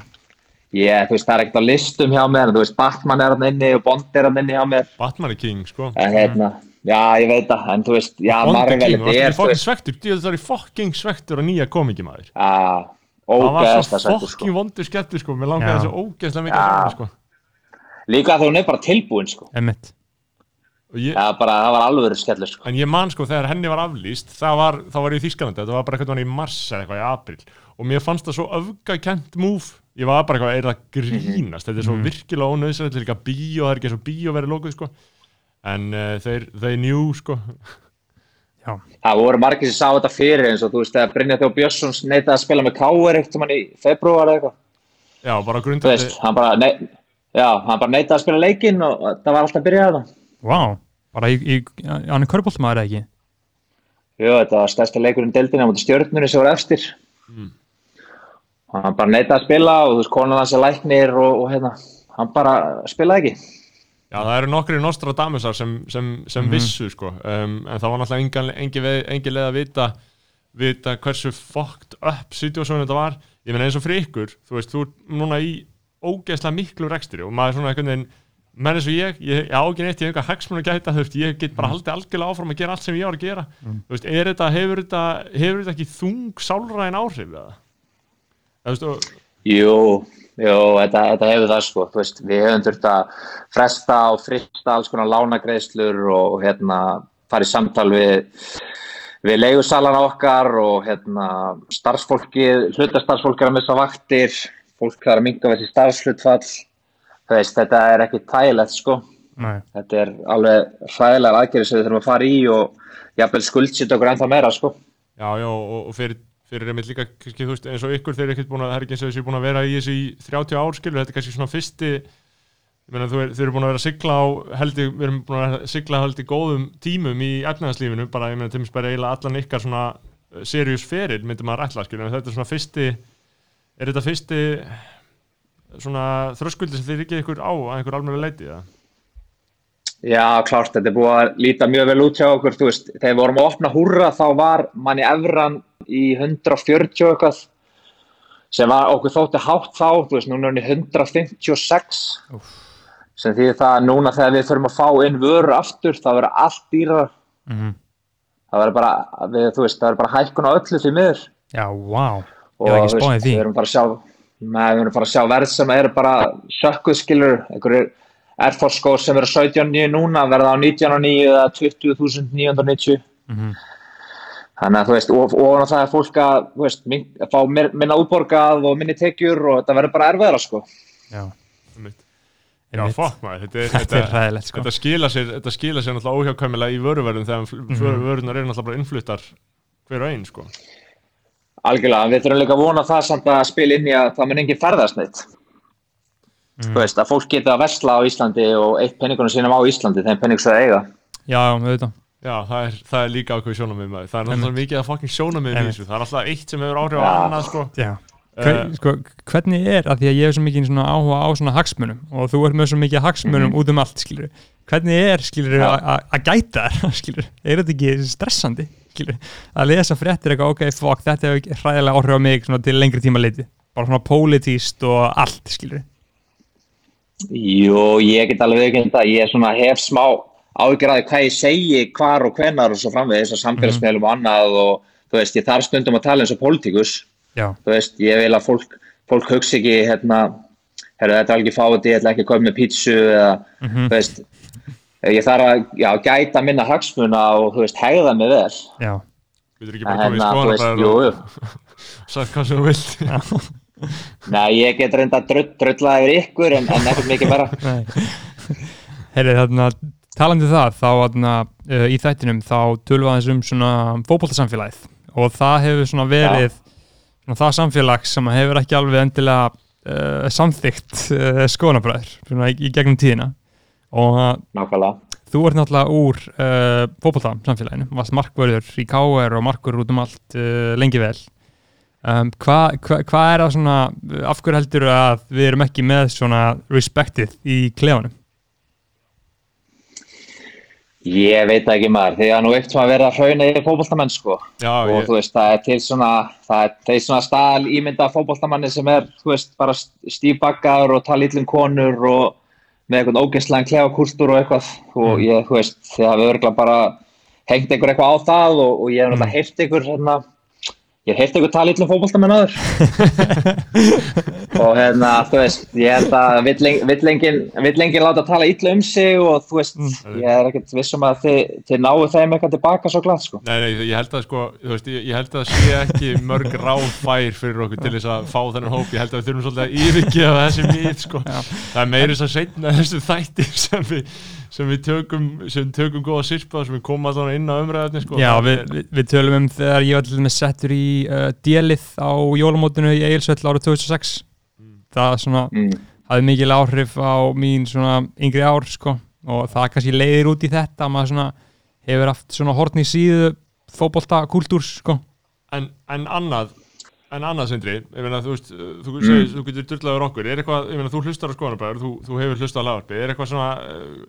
Ég, þú veist, það er ekkert á listum hjá mér, veist, Batman er hann inni og Bond er hann inni hjá mér. Batman er king sko. En hérna, já, ég veit það, en þú veist, já, Bond er king, þetta það er, er þú fokkin veist, svektur? Það er fokkin svektur og nýja komingi maður. Já, Það var ógeðast svo að svektur sko. fokkin vondur skettur sko. Mér langaði Já. þessu ógeðslega mikið að sjá sko. Líka þegar hún er bara tilbúin sko. emmitt Og ég, Já, bara, það var alveg skellur sko. En ég man sko þegar henni var aflýst það var, þá var ég í Þýskalandi, þetta var bara eitthvað í mars eða eitthvað í april og mér fannst það svo öfgakent múf ég var bara eitthvað, er það grínast þetta er svo virkilega ónöðsætt, þetta er líka bíó það er ekki svo bíó verið lókuð sko en uh, þeir, þeir njú sko Það voru margir sem sá þetta fyrir eins og þú veist, þegar Brynja Þjó Björnsson neitaði að spila með K.R. eitt um hann í februar eða eitthvað. já, bara veist, hann bara, nei, já, hann bara neitaði að spila leikinn og það var alltaf að byrja það. Vá, bara í, í, er körbóltmaður eða ekki? Jú, þetta var stærsta leikurinn deildina á stjórnunni sem var efstir. Og hann bara neitaði að spila og þú veist, konan hans er læknir og, og hérna, hann bara spilaði ekki. Já, það eru nokkri Nostradamusar sem, sem, sem vissu sko. Um, en það var náttúrulega engin, engin, leið að vita vita hversu fucked up situasjónu þetta var. Ég meina eins og fyrir ykkur, þú veist, þú er núna í ógeðslega miklu rekstri og maður er svona einhvern veginn menn eins og ég, ég, ég á ekki neitt, ég hef eitthvað hagsmun að gæta, þú veist, ég get bara haldið algjörlega áfram að gera allt sem ég var að gera. Þú veist, er þetta, hefur þetta, hefur þetta ekki þung sálræðin áhrif eða? Jú, jú, þetta, þetta hefur það sko, veist, við hefum þurft að fresta og frista alls konar lánagreiðslur og, hérna fara í samtal við, við leigusalana okkar og hérna starfsfólkið, hlutastarfsfólk er að missa vaktir, fólk er að minga þessi starfshlutfall, þú veist, þetta er ekki tægilegt sko, Nei, þetta er alveg hræðilega aðgerið sem við þurfum að fara í og jafnvel skuldsitt okkur ennþá meira sko. Já, já, og fyrir, fyrir einmitt líka, kannski, veist, eins og ykkur þeir eru ekkert búin að, það er ekki eins og þessi búin að vera í þessu í 30 ár, skilur, þetta er kannski svona fyrsti, ég meina, þú er, þeir eru búin að vera að sigla á, held ég, við erum búin að sigla held í góðum tímum í efnaðarslífinu, bara, ég meina, til bara eiginlega allan ykkar svona uh, serious feril, myndi maður ætla, skilur, þetta er svona fyrsti, er þetta fyrsti, svona þröskuldi sem þeir ekki ykkur á að einhver alveg leiti, eða? Já, klárt, þetta er búið að líta mjög vel út hjá okkur, þú veist, þegar við vorum að opna húrra þá var manni evran í 140 og eitthvað sem var okkur þótti hátt þá, þú veist, núna er hann í 156 sem því það að núna þegar við förum að fá inn vörur aftur, það verður allt dýrar Mhm. það verður bara, við, þú veist, það verður bara hækkun á öllu því miður. Já, og ég var ekki spáðið því. við erum bara að sjá með, við erum bara að sjá verð sem eru bara sökkuð skilur, einhverjir Air Force skór sem eru 17.9 núna verða á 19.9 eða 20.990 Mhm. þannig að þú veist og, og það er fólk að, þú veist, min, að fá min- minna útborgað og minni tekjur og þetta verður bara erfiðara sko Já, Einmitt. Já, einmitt. fokk maður, þetta er, (laughs) Þetta er hræðilegt sko þetta skila sér, þetta skila sér náttúrulega óhjákvæmilega í vöruverðum þegar mm Mhm. vörunar eru náttúrulega bara innfluttar hver og einn, sko. algjörlega, við þurfum líka að vona það samt að spila inn í að það mun engin ferðast neitt Mhm. þú veist, að fólk geti að vesla á Íslandi og eitt penningunum sínum á Íslandi þeim penning svo að eiga. Já, auðvitað. Já, það er, það er líka ákveð sjónamið maður. Það er náttúrulega mikið að fucking sjónamið í þessu. Það er alltaf eitt sem hefur áhrif á annað, sko. Já. Hver, sko, hvernig er, að því að ég hef svo mikið svona áhuga á svona hagsmunum og þú ert með svo mikið hagsmunum út um allt, skilur hvernig er, Já. að gæta (laughs) skilur, er þetta ekki stressandi, skilur, að lesa fréttir eitthvað, ok, fuck, þetta hefur hræðilega áhrif á mig svona til lengri tíma leiti bara svona pólitíst og allt, skilur Jú, ég get alveg ekki það, ég er svona hef smá að hvað ég segi, hvar og hvenar og svo framvegis og samfélagsmiðlum og annað og þú veist, ég þarf stundum að tala eins og pólitíkus, Já, þú veist, ég vil að fólk, fólk hugsi ekki, hérna, herru, þetta er alveg fáið, ég ætla ekki að koma með pítsu eða, þú veist, ég þarf að, já, gæta minna hagsmuna og, þú veist, hegða mig vel. já, Við erum ekki En bara komið í hérna, þú veist, skoðanabræður jú, og jú. sagt hvað sem þú vilt. Nei, ég get reynda að drull, drulla yfir ykkur en, en ekkert mikið (laughs) nei. Heyrðu, þarna, talandi um það, þá þarna, uh, í þættinum, þá aðeins um svona fótboltasamfélagið. Og það hefur svona verið svona það samfélag sem hefur ekki alveg endilega uh, samþygt uh, skoðanabræður svona í, í gegnum tíðina. Og Nákvæmlega. þú ert náttúrulega úr fótboltasamfélaginu, varst markvörður í KR og markvörður út um allt lengi vel um, hvað hva, hva er það svona, af hverju heldur að við erum ekki með svona respektið í klefanum? Ég veit það ekki maður, því að nú að vera að hrauna yfir fótboltamenn sko. Já, og ég, þú veist, það er til svona það er til svona stál ímynda fótboltamanni sem er, þú veist, bara stífbakkaður og tala illum konur og með eitthvað ógeinslegan klefakúltúr og eitthvað og ég, þú veist, þið hafið örgulega bara hengt einhver eitthvað á það og, og ég hef náttúrulega heyrt einhver hérna, ég hef heyrt einhver tala illum fótboltamenn aður (laughs) og hérna, þú veist, ég held að vill, eng- vill, engin, vill engin láta tala illa um sig og þú veist, ég er ekkert vissum að þið, þið náu þeim eitthvað tilbaka svo glatt sko. nei, nei, ég held að sko, þú veist, ég, ég held að sé ekki mörg ráð fær fyrir okkur til þess að fá þennan hóp. Ég held að við þurfum svolítið að yfirgefa þessi mýð, sko. Það er meiri þess að setna þessu þætti sem við, sem við tökum, sem tökum góða sirpa, sem við komum allan inn á umræðarni, sko. Já, við, við, við tölum um þegar ég var til með settur í uh, délið á jólamótinu í Egilsvöll árið 2006 það svona Mm. hafði mikil áhrif á mín svona yngri ár sko. Og það kannski leiðir út í þetta að maður svona hefur haft svona hortn í síðu fótbolta kultúr sko. En, en annað en annað sindri, ég meina þú veist þú, segir, þú getur dyrlaður okkur, er eitthvað ég meina þú hlustar á skoðanabræður, þú, þú hefur hlustað á lagarpi er eitthvað svona,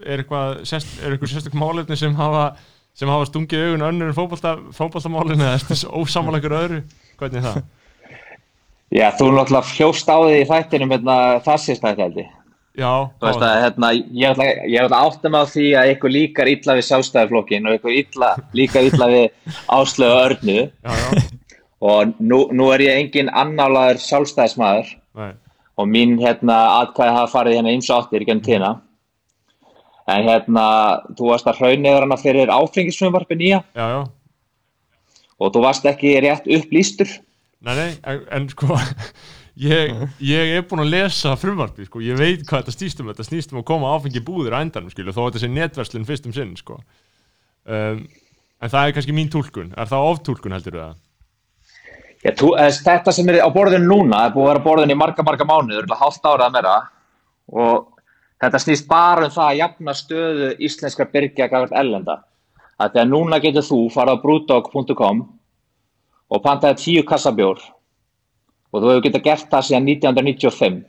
er eitthvað sest, er eitthvað sérstök málefni sem hafa sem hafa stungið augun önnur en fótbolta fótboltamálinu eða þess ósamanlegur öðru? Hvernig er það? Já, þú náttúrulega hljóst á því í þættinum hérna, það sést þetta held ég. Já, Þú veist að hérna, ég er er alltaf áttum á því að ykkur líkar illa við sjálfstæðiflokkin og ykkur illa, líkar illa við áslögu örnu. Já, já, og nú, nú er ég engin annálaður sjálfstæðismæður nei, og mín hérna atkvæði hafa farið hérna eins og áttir í gennum tíðina. En hérna, þú varst að hraunniður hana fyrir áfengisfrumvarpi nýja. Já, já. Og þú varst ekki rétt upplýstur. Nei, nei, en, en sko (laughs) ég, ég er búinn að lesa frumvarpi, sko, ég veit hvað þetta snýst um þetta snýst um að koma áfengi búðir á endanum, skilju, þó að þetta sé netverslun fyrst um sinn, sko um, en það er kannski mín túlkun, er það oftúlkun heldur það? Já, tú, þess, þetta sem er á borðinu núna er búið að vera á borðinu í marga, marga mánuður, hálft árað meira og þetta snýst bara um það að jafna stöðu íslenskar byrgja gafart ellenda. Að þegar núna getur þú farað á brewdog.com og pantaði tíu kassabjór. Og þú hefur getað gert það síðan 1995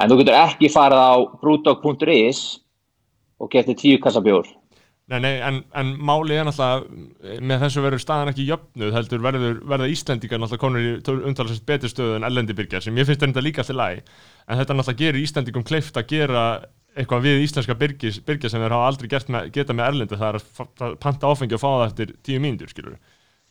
en þú getur ekki farið á brewdog.is og getið tíu kassabjór. Nei, nei, en, en máli er náttúrulega með þessu verður staðan ekki jöfnuð heldur verður, verða Íslendingar náttúrulega konur í umtalsast betur stöðu en ellendi byrgjar sem ég finnst þetta líka alltaf læg en þetta náttúrulega gerir Íslendingum kleift að gera eitthvað við íslenska byrgjar sem þeir hafa aldrei með, geta með erlendi það er að að panta áfengi og fá það eftir tíu mínútur skilur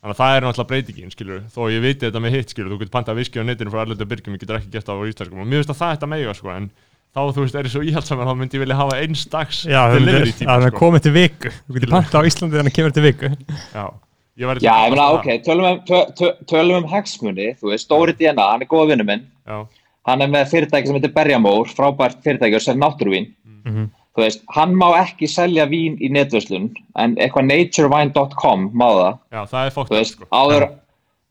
þannig að það er náttúrulega breytingin skilur þó ég viti þetta með hitt skilur þú getur pantað viski á netinu frá erlendu byrgjum ég getur ekki gert það á íslenskum og mér finnst að það er þetta mega sko en þá þú veist er ég svo íhaldsamar þá myndi ég vilja hafa eins dags Já, delivery er tíma að það sko. komið til viku. Þú getur panta á Íslandi þannig að kemur til viku. Já, ég væri Já, til ég meina, að ok, tölum um, tö, tö, tölum um hagsmuni, þú veist, Dóri DNA, hann er góða vinnu minn, Já, hann er með fyrirtæki sem heitir Berjamór, frábært fyrirtæki og selja náttúruvín. Mhm. Þú veist, hann má ekki selja vín í netverslun, en eitthvað naturewine.com má það, já, það er fókt þú veist, sko. áður,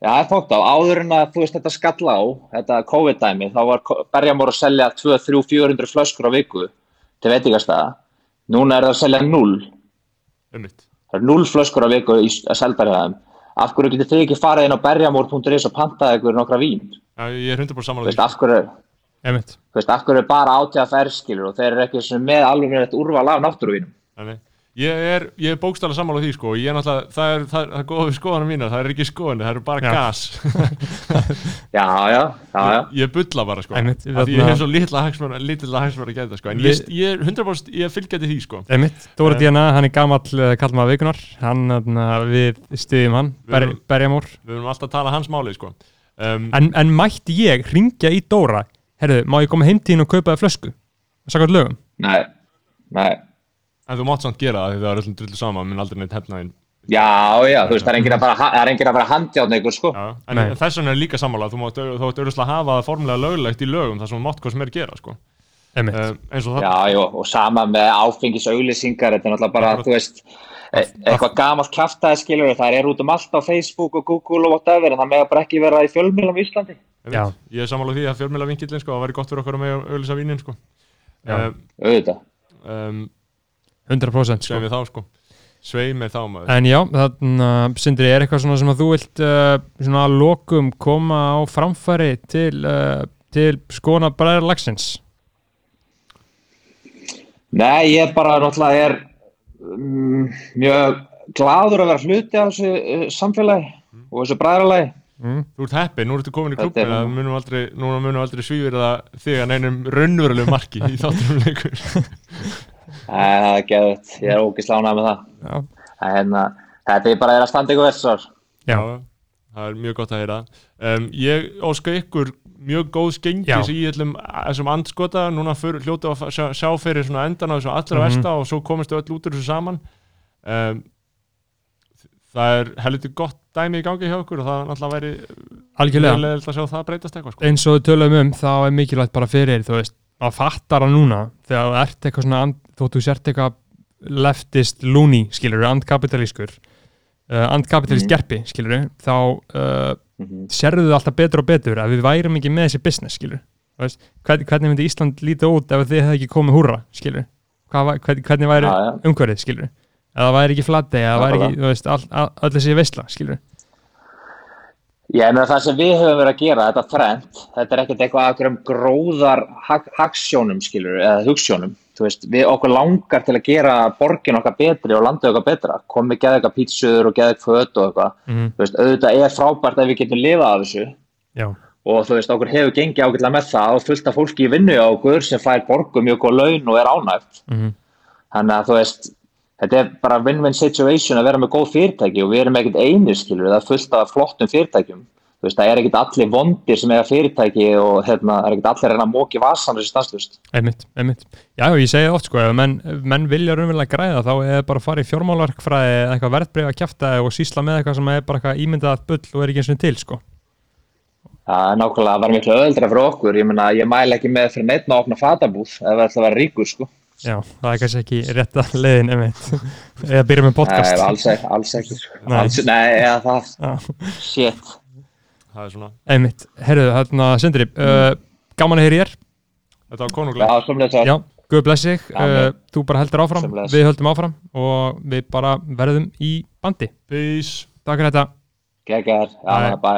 já, það er fókt á, áður en að, þú veist, þetta skalla á, þetta COVID-dæmi, þá var Berjamór að selja 2, 3, 400 flöskur á viku til veitingastæða, núna er það að selja 0, Einmitt. það er 0 flöskur á viku í að selberjaðum. Af hverju getur þið ekki farið inn á berjamór.is og pantað ykkur nokkra vín? Já, ég er 100% Þú samanlega veist, af hverju, Einmitt. þú veist, af hverju er bara átjáð skilur og þeir eru ekki með alveg með þetta úrval af náttúruvínum. Ég er, ég er bókstæðlega sammála því sko, ég er náttúrulega, það er, það er, það er góða við skoðanum mína, það er ekki skoðan, það er bara Já. gas (laughs) Já, já, já, já. ég bulla bara sko, Einmitt, af því þarna- ég hef svo litla hagsmur litla hagsmur að geta sko, en ég, ég er 100% ég er fylgjandi því sko Einmitt, Dóra Eh. DNA, hann er gamall uh, kallmaður vikunar hann, þarna, við stiðjum hann Við ber, erum- Berjamór við höfum alltaf að tala hans máli sko um, en, en mætti ég ringja í Dóra herðu, má ég koma heim til þín og kaupa þér flösku? Sakvært lögum? Nei, nei. en þú mátt samt gera það því það er öllum drullu sama, minn aldrei neitt hefnaðin Já, já, þú veist, það er enginn að bara, það er enginn að bara handjáðna ykkur, sko. Já, en, þess vegna er líka sammála þú mátt þú mátt auðvitað hafa það formulega löglegt í lögum þar sem þú mátt hvað sem er að gera sko um, eins og það Já, já, og sama með áfengisauðlýsingar, þetta er náttúrulega bara, þú veist, e- eitthvað gamalt kjaftaði skilur, það er út um allt á Facebook og Google og whatever, en það með bara ekki vera í fjölmjölum í Íslandi. Já. ég er sammála því að fjölmjöla vinkillin sko, það væri gott fyrir okkur að með auðlýsa vínin sko Já. um, Auðvitað. um, 100% sko. sem við þá sko svei með þá maður En já, þannig að Sindri, er eitthvað svona sem að þú vilt uh, svona að lokum koma á framfæri til, uh, til skona bræðar lagsins Nei, ég bara náttúrulega er um, mjög gladur að vera hluti af þessu uh, samfélagi og þessu bræðralagi. Þú ert heppið, nú ertu komin í klubbi er- að munum aldrei, núna munum aldrei svífir það þig að neinum raunverulegu marki í þátturum leikur (laughs) Það er geðut, ég er ógislega ánægð með það. Já, En hérna, þetta er bara að standa ykkur þessar. já, það er mjög gott að heyra. Um, Ég óska ykkur mjög góð skengis í þessum andskota, núna fyrir, hljótu að sjá, sjá fyrir endan á þessu allra Mhm. versta og svo komist öll út úr þessu saman. Um, Það er heldur gott dæmi í gangi hjá okkur og það náttúrulega væri algjörlega. leðilt að sjá það breytast eitthvað sko. eins og við tölum um þá er mikilvægt bara fyrir þú veist, að fattar það núna. Þegar þú ert eitthvað svona and, þótt þú sért eitthvað leftist loony skilur, andkapitalískur uh, andkapitalísk Mhm. gerpi skilur, þá uh, sérðu þau alltaf betur og betur að við værum ekki með þessi business skilur veist, hvern, hvernig myndi Ísland líta út ef þið hefði ekki komið húrra skilur var- hvernig, væri Já, já. umhverfið skilur eða það væri ekki flatei eða væri ekki, veist, all, all, öll þessi veistla skilur Ég meina það sem við höfum verið að gera, þetta trend, þetta er ekkert eitthvað að einhverjum gróðar hag, hagsjónum, skilur, eða hugssjónum. Þú veist, við okkur langar til að gera borgin okkar betri og landið okkar betra. Komið geða eitthvað pítsuður og geða eitthvað föt og eitthvað. Mhm. Þú veist, auðvitað er frábært að við getum lifað af þessu. Já, Og þú veist, okkur hefur gengið ágætlega með það og fullt af fólki í vinnu á okkur sem fær borgum mjög góð laun og er ánægt. Mhm. Þannig að þú veist, þetta er bara win-win situation að vera með góð fyrirtæki og við erum ekkert einir skilur, það er fullt af flottum fyrirtækjum. Þú veist, það er ekkert allir vondir sem eiga fyrirtæki og hérna, það er ekkert allir að reyna að móki vasan þessi stanslust. einmitt, einmitt Já, ég segi oft sko, ef menn, menn vilja raunverulega græða þá er bara að fara í fjármálarkfræði eða eitthvað verðbreyfa að kjafta og sísla með eitthvað sem er bara eitthvað ímyndað bull og er ekki eins og til sko Það er nákvæmlega að vera miklu öðuldra fyrir okkur. Ég meina, ég mæla ekki með fyrir neitt að opna fatabúð ef það ætla að vera ríkur, sko. Já, það er kannski ekki rétta leiðin einmitt (laughs) eða byrja með podcast Nei, alls ekki, ekki. Sko. Nei. Alls, nei, eða það, Já, shit. Það er svona, einmitt, herruðu, hérna, Sindri uh, gaman að heyri ég er þetta var konunglega Já, guð bless þig, Já, uh, þú bara heldur áfram. Við höldum áfram og við bara verðum í bandi. Peace. Takk fyrir þetta. Gekgar, Bye. já, bæ.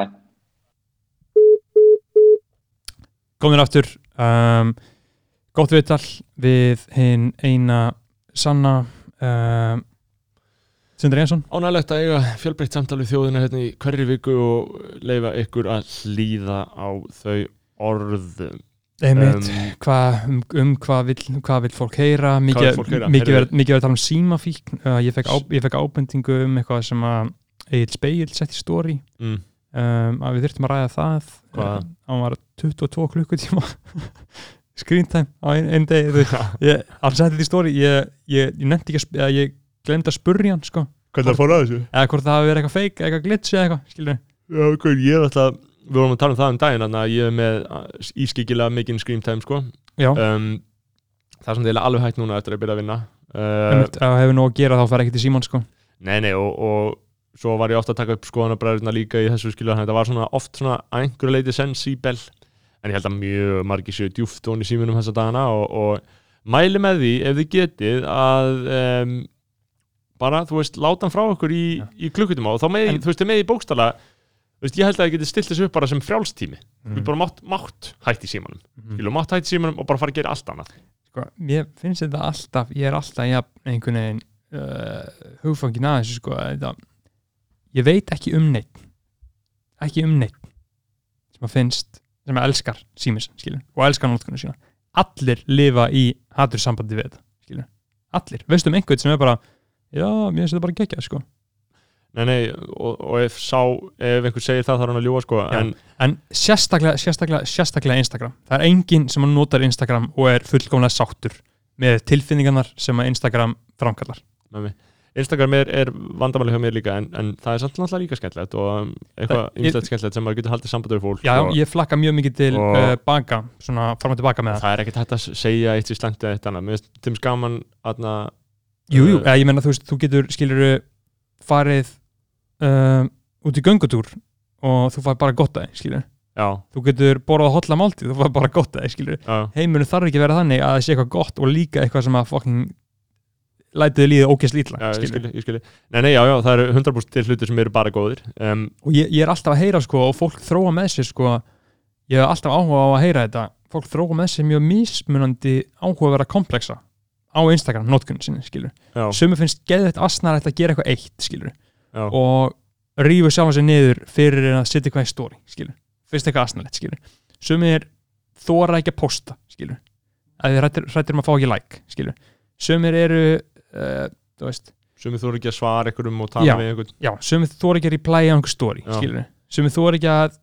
Góðin aftur. Um, Gott viðtal við hinn eina sanna um, Sindri Jensson Ánægilegt að eiga fjölbreytt samtal við þjóðina hérna í hverri viku og leifa ykkur að hlýða á þau orðum. Einmitt, Um, hvað, um, um hvað vill, hvað vill fólk heyra? Mikið verið að tala um símafíkn. Uh, ég, fekk á, ég fekk ábendingu um eitthvað sem að Egil Speil sett í story. Mm. um, að við þurftum að ræða það. Uh, hann var 22 klukkutíma. (laughs) Screen time á einn ein (laughs) ég, hann setti þetta í story. Ég, ég, ég nefndi ekki að ég glemdi að spurja hann sko Hvernig það fór að þessu? eða hvort það hafi verið eitthvað fake, eitthvað glitch eða eitthvað skilur Já, ok, ég er alltaf, við vorum að tala um það um daginn, þannig að ég er með ískikilega mikinn screen time, sko. já, Um, það er svona eiginlega alveg hægt núna eftir að byrja að vinna. Uh, það hefur nóg að gera þá fer ekkert í síman sko Nei, nei, og, og svo var ég ofta að taka upp skoðanabræðurna líka í þessu skilu þannig að þetta var svona oft svona að einhverju leiti sensíbel en ég held að mjög margir séu djúft ón í símunum þessa dagana og, og mæli með því ef þið getið að um, bara, þú veist, láta hann frá okkur í, í klukkutíma og þá með, En- þú veist, með í bókstala þú veist, ég held að þið getið stilt þessu upp bara sem frjálstími. Mm. veist, bara mátt, mátt hætt í símanum. Mhm. skilu, mátt hætt í símanum og bara fara að gera allt annað. Sko, ég finnst þetta alltaf ég er alltaf ja, einhvern veginn uh, hugfangin að þessu sko þetta, ég veit ekki um neitt ekki um neitt sem að finnst, sem að elskar símis skilur, og elskar notkunum sína. Allir lifa í hatur sambandi við þetta skilur, allir, veistu um einhvern sem er bara já, mér finnst þetta bara geggjað sko Nei, nei, og, og ef sá, ef einhver segir það þá er hann að ljúa sko, Já. en en sérstaklega, sérstaklega, sérstaklega Instagram það er enginn sem notar Instagram og er fullkomlega sáttur með tilfinningarnar sem að Instagram framkallar mig Instagram er, er vandamáli hjá mér líka en, en það er samt náttúrulega líka skemmtilegt og um, eitthvað ymslegt skemmtilegt sem maður getur haldið samband við fólk Já, og, ég flakka mjög mikið til uh, baka, svona fram og tilbaka með það. það er ekkert hægt að segja eitt í slendi eða eitt annað, mér finnst skaman aðna, Jú, jú, eða ég menna þú veist, þú getur, skilur farið uh, út í göngutúr og þú fær bara gott aðeins, skilur. já, Þú getur borðað hotla máltíð, þú fær bara gott aðeins, skilur. já, Heimurinn þarf ekki að vera þannig að það sé eitthvað gott og líka eitthvað sem að fucking lætið líða ógeðs lítla, ég skilji, ég skilji. Nei, nei, já, já, það eru 100% til hlutir sem eru bara góðir um, Og ég, ég er alltaf að heyra, sko, og fólk þróa með sér, sko, ég hef alltaf áhuga á að heyra þetta, fólk þróa með sér mjög mismunandi áhuga að vera komplexa á Instagram, notkunni sinni, skilur. Sumi finnst geðveitt asnarætt að gera eitthvað eitt, skilur. já, og rífu sjálfa sig niður fyrir að setja eitthvað í stóri skilur, fyrst eitthvað asnalett skilur sumir þóra ekki að posta skilur, að þið hrættir, hrættir um að fá ekki like skilur, sumir eru uh, þú veist, sumið þú eru ekki að svara einhverjum og tala Já. við einhvern. Já, sumir þóra ekki að reply á einhver stóri, skilur sumir þóra ekki að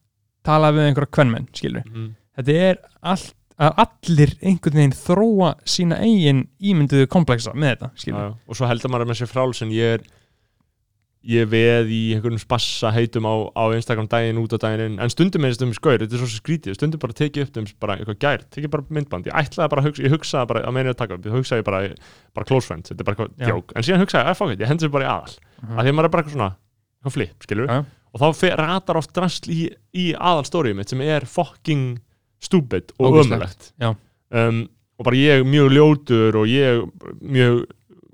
tala við einhverja kvennmenn, skilur, mm. þetta er allt að allir einhvern veginn þróa sína eigin ímynduðu komplexa með þetta, já, og svo heldur maður með sér fráls en ég er ég veð í einhverjum spassa heitum á, á Instagram daginn út á daginn inn en stundum er þetta um skaur, þetta er svo skrítið. Stundum bara tekið upp um bara eitthvað gær tekið bara myndband, ég ætlaði bara að hugsa ég hugsaði bara að meina að taka upp, ég hugsaði bara bara close friends, þetta er bara eitthvað djók en síðan hugsaði, it, ég hendi sér bara í aðal. Mhm. að því að maður er bara eitthvað svona, eitthvað flip, skilur Já. og þá ratar oft drasl í, í aðal stóriðum mitt sem er fucking stupid og ömulegt Já. um, og bara ég mjög ljótur og ég mjög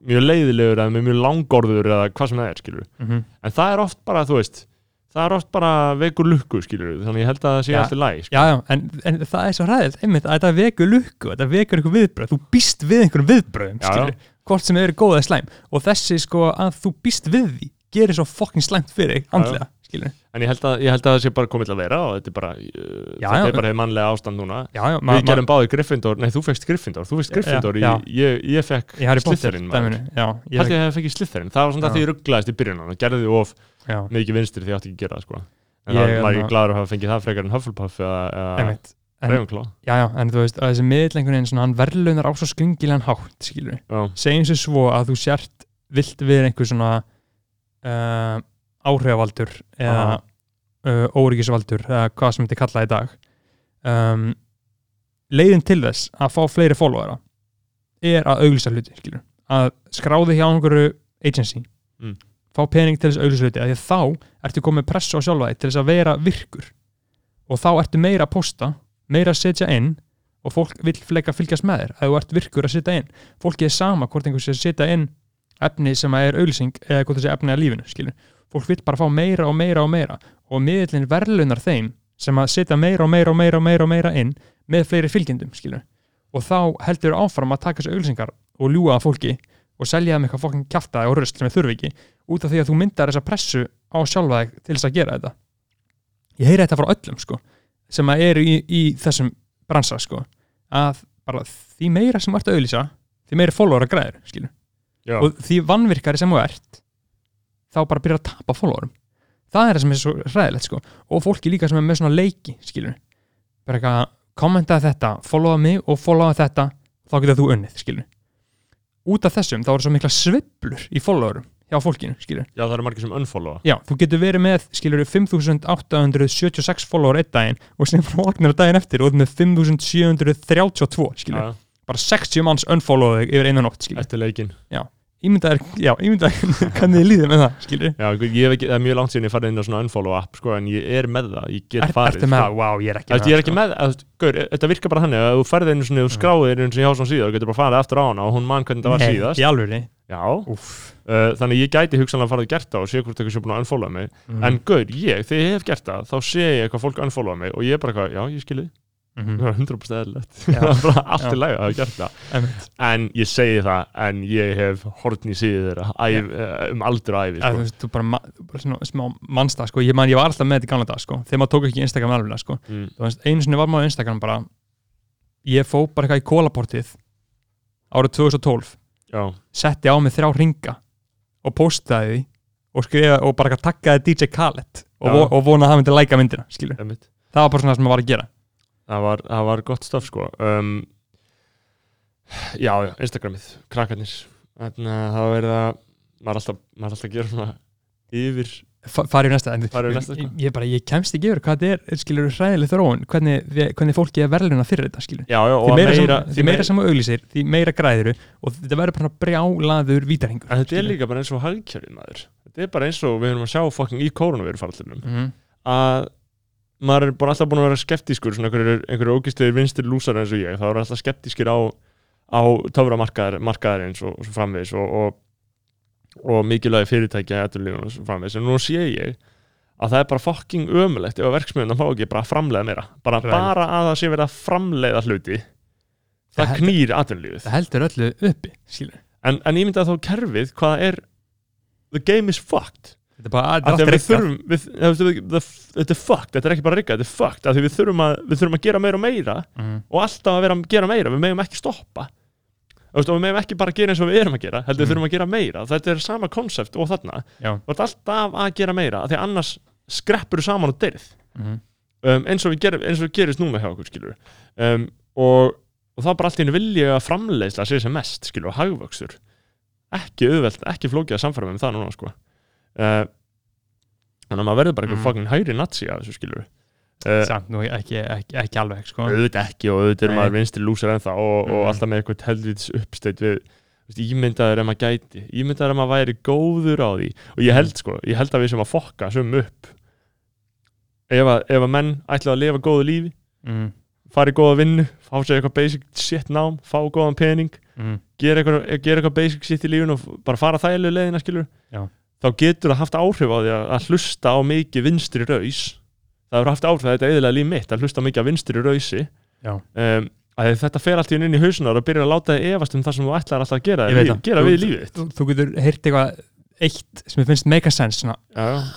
mjög leiðilegur eða mjög langorður eða hvað sem það er, skilur mm -hmm. en það er oft bara, þú veist það er oft bara veikur lukku, skilur þannig ég held að það sé Já. alltaf læg Já, já, en, en það er svo ræðilt einmitt að þetta vekur lukku, þetta vekur eitthvað viðbröð þú býst við einhverjum viðbröðum Já, skilur, hvort sem eru góð eða slæm. Og þessi sko að þú býst við því gerir svo fokkin slæmt fyrir andlega skilur, en ég held að, ég held að það sé bara komið til að vera og þetta er bara, uh, Já, já. er bara mannlega ástand núna. Já, já, við gerum báði Gryffindor, nei þú fegst Gryffindor þú fegst Gryffindor, ég, ég, ég fekk ég Slytherin, ég ég að það fekk Slytherin, það var svona það því ég rugglaðist í byrjun og gerði of já, mikið vinstri því ég átti ekki að gera það sko. en Ég það var ná- ég gladur að hafa fengið það frekar en Hufflepuff eða, Ravenclaw. Já, já, en þú veist, að þessi miðl einhvern veginn svona, hann verðlunar á svo skringilegan hátt segjum sér svo að þú sért vilt við einhver svona áhrifavaldur eða uh, óríkisvaldur eða hvað sem þetta kalla í dag um, leiðin til þess að fá fleiri followera er að auglýsa hluti skilur. að skráði hjá einhverju agency Mm. fá pening til þess að auglýsa hluti að þá ertu komið pressu á sjálfa þig til þess að vera virkur og þá ertu meira að posta meira að setja inn og fólk vil fleika fylgjast með þér að þú ert virkur að setja inn fólki er sama hvort einhver sé að setja inn efni sem að er auglýsing eða hvort þessi efni að lífinu skilur. Fólk vil bara fá meira og meira og meira. Og miðlinn verðlunar þeim sem að setja meira og meira og meira og meira, og meira inn með fleiri fylgjendum skilur. og þá heldur áfram að taka þessu auglýsingar og ljúga að fólki og selja þeim eitthvað fokkin kjaftaði og röst sem þeir þurfi ekki út af því að þú myndar þessa pressu á sjálfa þig til þess að gera þetta. Ég heyri þetta frá öllum sko sem að eru í, í þessum bransa sko að bara því meira sem þú ert að auðlýsa því meira að græður og því vannvirkari sem þú ert þá bara byrjar að tapa followerum. Það er það sem er svo ræðilegt sko. Og fólki líka sem er með svona leiki skilur bara eitthvað kommenta þetta followa mig og followa þetta þá getur þú unnið skilur út af þessum þá eru svo mikla sveiflur í followerum hjá fólkinu skilur já, það eru margir sem unfollowa. Já, þú getur verið með skilur 5876 follower einn daginn og sem vaknar daginn eftir og þú með 5732 skilur Já, bara 60 manns unfollowa þig yfir einu nótt skilur eftir leikin ímyndaðir, já, ímyndaðir (laughs) hvernig þið líður með það, skilur Já, ég hef ekki, það er mjög langt síðan ég farið inn á svona unfollow app sko, en ég er með það, ég get er, farið Ertu með sko. það? Vá, ég er ekki Þú veist, ég er ekki sko. með, að, gaur, þetta virkar bara þannig að þú ferði einu svona, þú skráðir einu svona hjá svona síða og getur bara farið aftur á hana og hún mann hvernig það var Nei, síðast. Í alvöru Já, uh, þannig ég gæti hugsanlega farið að gert það og sé hvort eitthvað sé búin að hef gert það er bara eitthvað, já, ég skilði, Mhm. það er 100% eðlilegt. Já. (laughs) það er bara allt í lagi að hafa gert það. En ég segi það, en ég hef hortn í síðu þeirra æf, uh, um aldur æfi Að Þú sko. veist, þú bara, ma- þú bara svona, smá mannstað, sko. Ég man, ég var alltaf með þetta í gamla dag, sko. Þegar maður tók ekki Instagram alveg, sko. Mm. Þú einu sinni var maður á Instagram bara Ég fó bara eitthvað í kólaportið Árið 2012 Já, Setti á mig þrjá ringa Og postaði því Og skrifa, og bara takkaði DJ Khaled Og, og vona að hann myndi læka myndina, Það var bara svona það sem maður var að gera það var, það var gott stöf sko. Um, já, já, Instagramið krakkarnir. Þannig að það að maður alltaf, maður alltaf að gera svona yfir Fa- farið í næsta en Farið í næsta, sko. ég, bara, ég kemst ekki yfir hvað þetta er skilur hræðileg þróun, hvernig, hvernig fólki er verðluna fyrir þetta skilur, já, já, því meira, meira, meira sem þú auglýsir því meira græðiru og þetta verður bara brjálaður vítarhingur þetta er líka bara eins og hagkjörið maður. Þetta er bara eins og við erum að sjá fucking í koronaviru faraldrinum mm að maður er bara alltaf búin að vera skeptískur svona einhverjur, einhverjur ógistegir vinstir lúsar eins og ég, þá er alltaf skeptískir á á töframarkaðar markaðar eins og, og svo framvegis og, og, og mikilvægi fyrirtækja og svo framvegis, en nú sé ég að það er bara fucking ömulegt ef að verksmiðuna fá ekki bara að framleiða meira. Bara, bara að það sé verið að framleiða hluti það Það- knýr atvinnulífið. það heldur öllu uppi en, en ég myndi að þá kerfið hvað er the game is fucked þetta er bara þetta að er við þurfum við, við- the- þetta er fucked, þetta er ekki bara rigga þetta er fucked, því við þurfum, að, við þurfum að gera meira og meira mm. og alltaf að vera að gera meira, við megum ekki stoppa. Og við megum ekki bara gera eins og við erum að gera heldur við Mm. þurfum að gera meira, þetta er sama konsept og þarna, já. Þú ert alltaf að gera meira því að annars skreppur þú saman og deyrð. Mm. um, eins, og við ger, eins og við gerist núna hjá okkur skilur um, og, og þá bara allt í henni vilja að framleiðsla sé sem mest skilur og hagvöxtur. Ekki auðvelt, ekki flókið að samfæra með það núna sko uh, þannig að maður verður bara eitthvað Mm. fucking hægri nazi af þessu skilur uh, samt nú ekki, ekki, ekki alveg sko. auðvitað ekki og auðvitað er maður vinstri lúsar ennþá og, og Mm. alltaf með eitthvað helvitis uppsteitt við ímyndaður ef maður gæti ímyndaður ef maður væri góður á því og ég held sko, ég held að við sem að fokka sem upp ef að, ef að menn ætla að lifa góðu lífi mm. fara í góða vinnu, fá sér eitthvað basic shit nám, fá góðan pening Mm. gera eitthvað, gera eitthvað basic shit í lífinu og bara fara þægilegu leiðina skilur Já. Þá getur það haft áhrif á því að, að hlusta á mikið vinstri raus. Það hefur haft áhrif að þetta eðilega líf mitt að hlusta á mikið af vinstri rausi. Um, að þetta fer allt í inn í hausunar og byrjar að láta þig efast um það sem þú ætlar alltaf að gera, líf, það. gera við í lífið þú, þú getur heyrt eitthvað eitt sem ég finnst make a sense ah,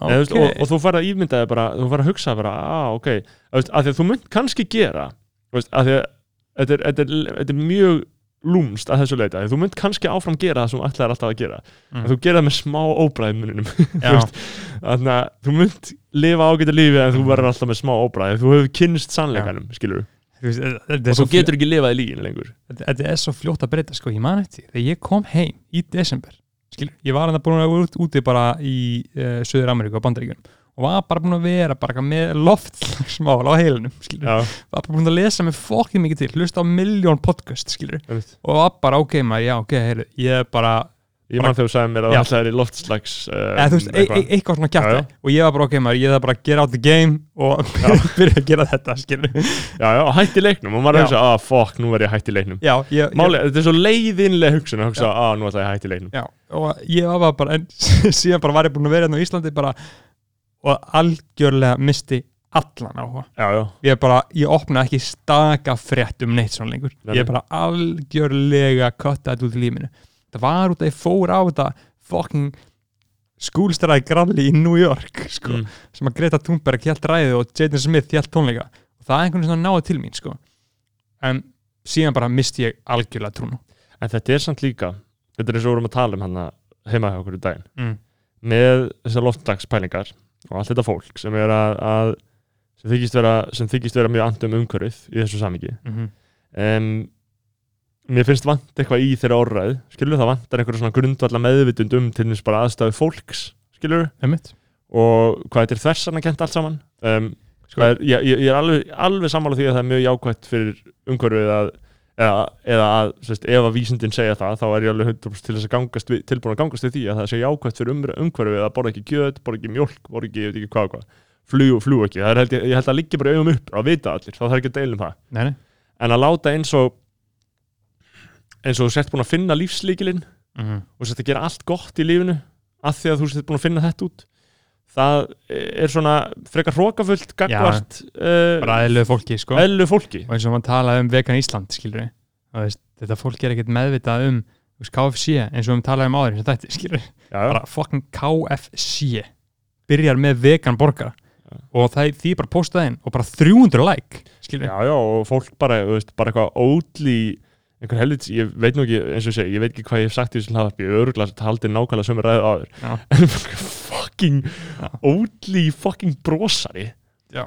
þú veist, og, og þú fara að ímynda þig bara þú fara að hugsa bara, ah, ok. Að því að þú mynd kannski gera veist, að því að þetta er, þetta er, þetta er mjög lúmst að þessu leita þú mynd kannski áfram gera það sem þú ætlaðir alltaf að gera. Mm. en þú gera það með smá óbræði muninum þannig (laughs) að þú mynd lifa ágæta lífi en þú verður alltaf með smá óbræði þú hefur kynst sannleikanum, skilur veist, og þú getur ekki lifað í lígin lengur. Þetta, er svo fljótt að breyta sko, ég man eftir þegar ég kom heim í desember skilur, ég var að búin að vera út, úti bara í uh, Suður Ameríku og Bandaríkjunum og var bara búin að vera bara eitthvað með loftslagsmál á heilinum var bara búin að lesa mig fokkið mikið til, hlusta á miljón podcast skilur, og var bara ok maður, já ok, heyru, ég er bara ég man þegar þú sagði mér að það ætlaðir í loftslags uh, eða þú veist, e e eitthvað svona kjæft og ég var bara ok maður, ég er bara að get out the game og (laughs) byrja að gera þetta skilur já, já, hætti leiknum. Og maður Já. hugsa, ah, fuck, nú verð ég hætti leiknum. Já, ég, ég, Máli, þetta er svo leiðinlega hugsun að hugsa, ah, nú ætla ég að hætti leiknum. Já, og ég var bara en (laughs) síðan bara var ég búin að vera hérna á Íslandi bara og algjörlega misti allan áhuga. Já, já, ég bara, ég opna ekki staka frétt um neitt svona lengur. Nei, ég er bara algjörlega kötta þetta út í lífinu það var út að ég fór á þetta fucking skúlstæraði gralli í New York sko, Mm. sem að Greta Thunberg hjælt ræði og Jaden Smith hjælt tónleika. Og það er einhvern veginn svona náði til mín sko. en síðan bara misti ég algjörlega trúnu En þetta er samt líka Þetta er eins og við vorum að tala um hann heima hjá okkur í daginn. Mm. með þessar loftdagspælingar og allt þetta fólk sem er að, að sem, þykist vera, sem þykist vera mjög andum umhverfið í þessu samingi mm -hmm. um, mér finnst vant eitthvað í þeirra orðræð skilur það vantar einhverja svona grundvalla meðvitund um til þess bara aðstæðu fólks skilur og hvað þetta er þversarna kent allt saman. Um, sko, er, ég, ég er alveg, alveg sammála því að það er mjög jákvætt fyrir umhverfið að eða, eða að, sérst, ef að vísindin segja það þá er ég alveg 100% til að við, tilbúin að gangast við því að það sé jákvætt fyrir um, umhverfið að borða ekki kjöt, borða ekki mjólk, borða ekki, ég veit ekki hvað og hvað flug og flug ekki, það er held ég, ég held að liggja bara augum upp að vita allir, þá þarf ekki að deila um það nei, nei. en að láta eins og eins og þú sért búin að finna lífslíkilinn Mm -hmm. og sért að gera allt gott í lífinu af því að þú sért búin að finna þetta út það er svona frekar hrókafullt gagvart uh, bara eðlöðu fólki sko. eðlu fólki. Og eins og mann talaði um vegan Ísland skilur við þetta fólk er ekkert meðvitað um veist, KFC eins og við talaði um áður eins og þetta skilur við já, já. bara fucking KFC byrjar með vegan borgara. Og það því bara postaði inn og bara 300 like skilur já, já, og fólk bara, veist, bara eitthvað ódli einhver helvits, ég veit nú ekki eins og ég segi, ég veit ekki hvað ég hef sagt í þessum hlaðarpi ég er öruglega haldið nákvæmlega sömu ræðu áður. Já. (laughs) en fucking ódli fucking brosari. Já.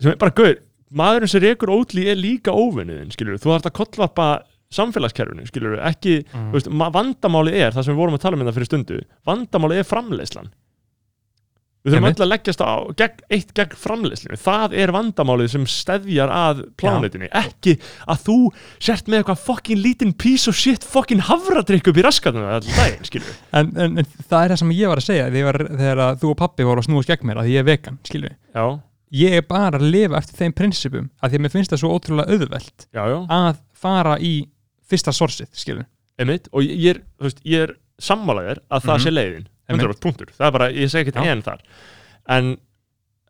sem er bara gauð, maðurinn sem rekur ódli er líka óvinniðin, skilur þú þarf að kollvarpa samfélagskerfinu, skilur ekki, Mm. veist, vandamálið er það sem við vorum að tala um þetta fyrir stundu vandamálið er framleiðslan við þurfum öll að leggjast á gegn, eitt gegn framleiðslinu, það er vandamálið sem steðjar að plánetinni ekki að þú sért með eitthvað fucking lítinn piece of shit fucking havradrykk upp í raskatunum alltaf daginn, skilur en, en, en það er það sem ég var að segja þegar, þegar að þú og pappi voru að snúa skegg mér að ég er vegan, við já, ég er bara að lifa eftir þeim prinsipum að því að mér finnst það svo ótrúlega auðvelt já, já, að fara í fyrsta sorsið, skilur emitt og ég er, veist, ég er sammálaðir að það Mhm. sé leiðin. 100% punktur. Það er bara, ég segi ekki Já. en þar. En,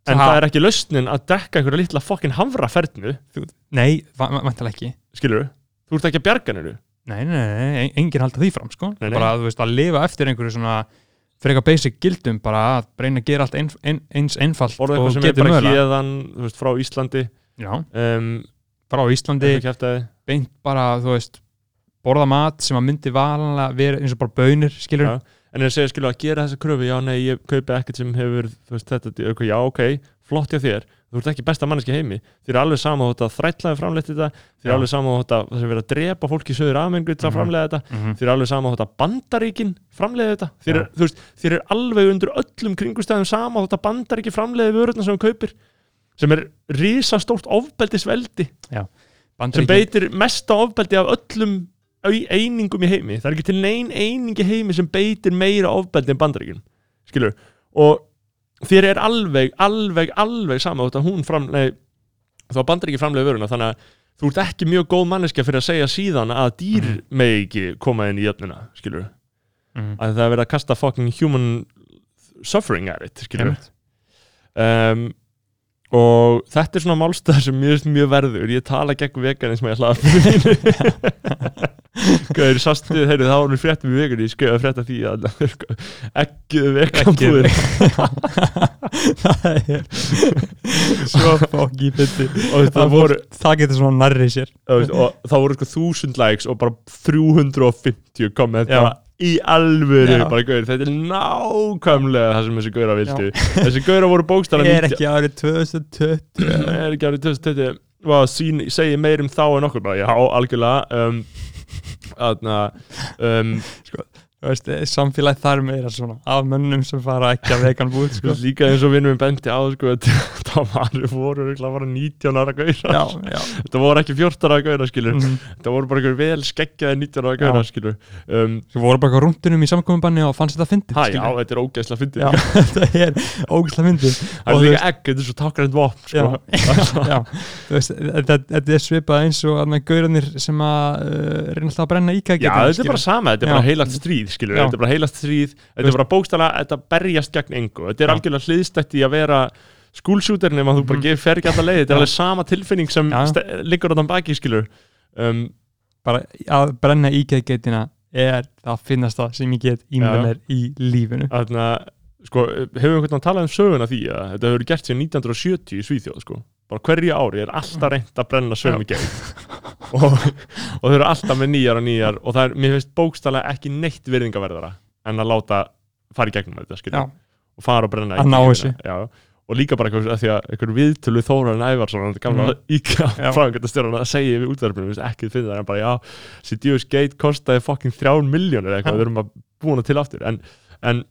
en Það- er ekki lausnin að dekka einhverja litla fucking havrafernu við nei, vantilega ekki. Skilur þú ert ekki að bjarga hennu nei, nei, nei, enginn halda því fram sko. Nei, nei. bara þú veist, að lifa eftir einhverju svona frekar basic gildum bara að reyna að gera allt ein, ein, eins einfalt orða og eitthvað sem er bara hérðan þú veist, frá Íslandi. Já, um, frá Íslandi, eitthvað beint bara þú veist, borða mat sem að myndi valanlega vera eins og bara bönir skilur, Já. En ég segja skilur að gera þessa kröfu já nei ég kaupi ekkert sem hefur veist þetta, ok, já ok, flott hjá þér. Þú ert ekki besta manneski heimi. Þér er alveg sama þótt að þrætlaði framleitt þetta þér er alveg sama þótt að það sem verið að drepa fólk í söður afmengu til að Mhm. framleiða þetta. Mhm. þér er alveg sama þótt að bandaríkin framleiða þetta. Þér er, þú veist, þér er alveg undir öllum kringustæðum sama þótt að bandaríki framleiði vörurna sem þú kaupir sem er risastórt ofbeldisveldi. Sem beitir mesta ofbeldi af öllum einingum í heimi það er ekki til nein eining í heimi sem beitir meira ofbeldi en bandaríkin skilur, og þér er alveg, alveg, alveg sama þótt að hún framleið þá bandaríki framleið vöruna þannig að þú ert ekki mjög góð manneskja fyrir að segja síðan að dýr Mhm. megi ekki koma inn í jöfnuna skilur, Mhm. að það er verið að kasta fucking human suffering at it skilur um, og þetta er svona málstæð sem mjög, mjög verður. Ég tala gegn vegan eins og ég hlaða Gauður, sastuð, heyrðu, það var mér fréttum í vegan ég skauði að frétta því að ekkið veganbúðir (laughs) það er svo fokk í og það voru það getur svona nærri sér. Og, og það voru sko þúsund likes og bara 350 komment Já. bara í alvöru, Já. bara gauður þetta er nákvæmlega það sem þessi gauðra vildi þessi gauðra voru bókstala er ekki árið 2020 er ekki árið 2020 var að sín, segja meir um þá en okkur bara, já, algjörlega. Um, aðna um, Þú veist, samfélag þar meira svona af mönnum sem fara ekki að vegan búið sko, líka eins og vinnum við bendi á sko, (laughs) að það var, voru bara 19 ára gauðra þetta voru ekki 14 ára gauðra mm. þetta voru bara einhver vel skeggjaði 19 ára gauðra um, Svo voru bara eitthvað rúndunum í samkominbanni og fannst þetta fyndið já, þetta er ógeðslega fyndið. (laughs) Þetta er ógæslega fyndið. Það er líka egg, þetta er svo tákarend vopn sko. (laughs) þetta, er svipað eins og gaurarnir sem að uh, reyna alltaf að brenna íkækja þetta er bara sama, þetta er bara heilagt stríð skilur, Já. þetta er bara heilagt stríð þetta er bara bókstala, þetta berjast gegn engu þetta er algjörlega hliðstætt í að vera skúlsjúter nema þú bara Mhm. mm. fer ekki alla leið þetta er alveg sama tilfinning sem liggur á þann baki skilur um, bara að brenna íkækjaitina er það finnast það sem ég get Já. mér í lífinu Þannig að, sko, hefur einhvern veginn talað um söguna því að þetta hefur gert síðan 1970 í Svíþjóð, sko. Bara hverju ári er alltaf reynt að brenna sögum í gegn. og, og þau eru alltaf með nýjar og nýjar og það er, mér finnst bókstælega ekki neitt virðingaverðara en að láta fara í gegnum þetta, skilja. Og fara og brenna Að ná þessu. Já, og líka bara eitthvað að því að einhver viðtölu Þóran Ævarsson, þetta gamla Mhm. mm. íkja Já. fræðingatastjórun að segja við útverfinu, ekki þið það, en bara já, Sidious Gate kostaði fucking þrján miljónir eitthvað, við erum að búna til aftur en, en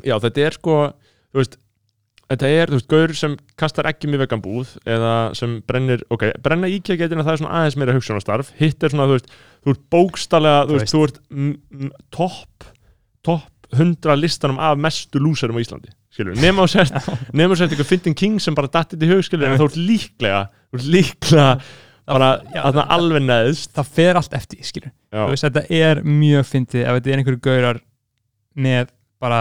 já, þetta er sko, þú veist þetta er, þú veist, gaur sem kastar ekki með vegan búð eða sem brennir ok, brenna íkja getina það er svona aðeins meira hugsunastarf, hitt er svona, þú veist þú ert bókstallega, þú veist, þú ert topp, topp 100 listanum af mestu lúsarum á Íslandi skilur, nema á sért nema á sért eitthvað Fintin King sem bara dattið í hug skilur, en þú ert líklega, þú ert líklega bara, að það alveg neðst. það fer allt eftir, skilur þú veist, þetta er mjög fyndið ef þetta er einhverju gaurar með bara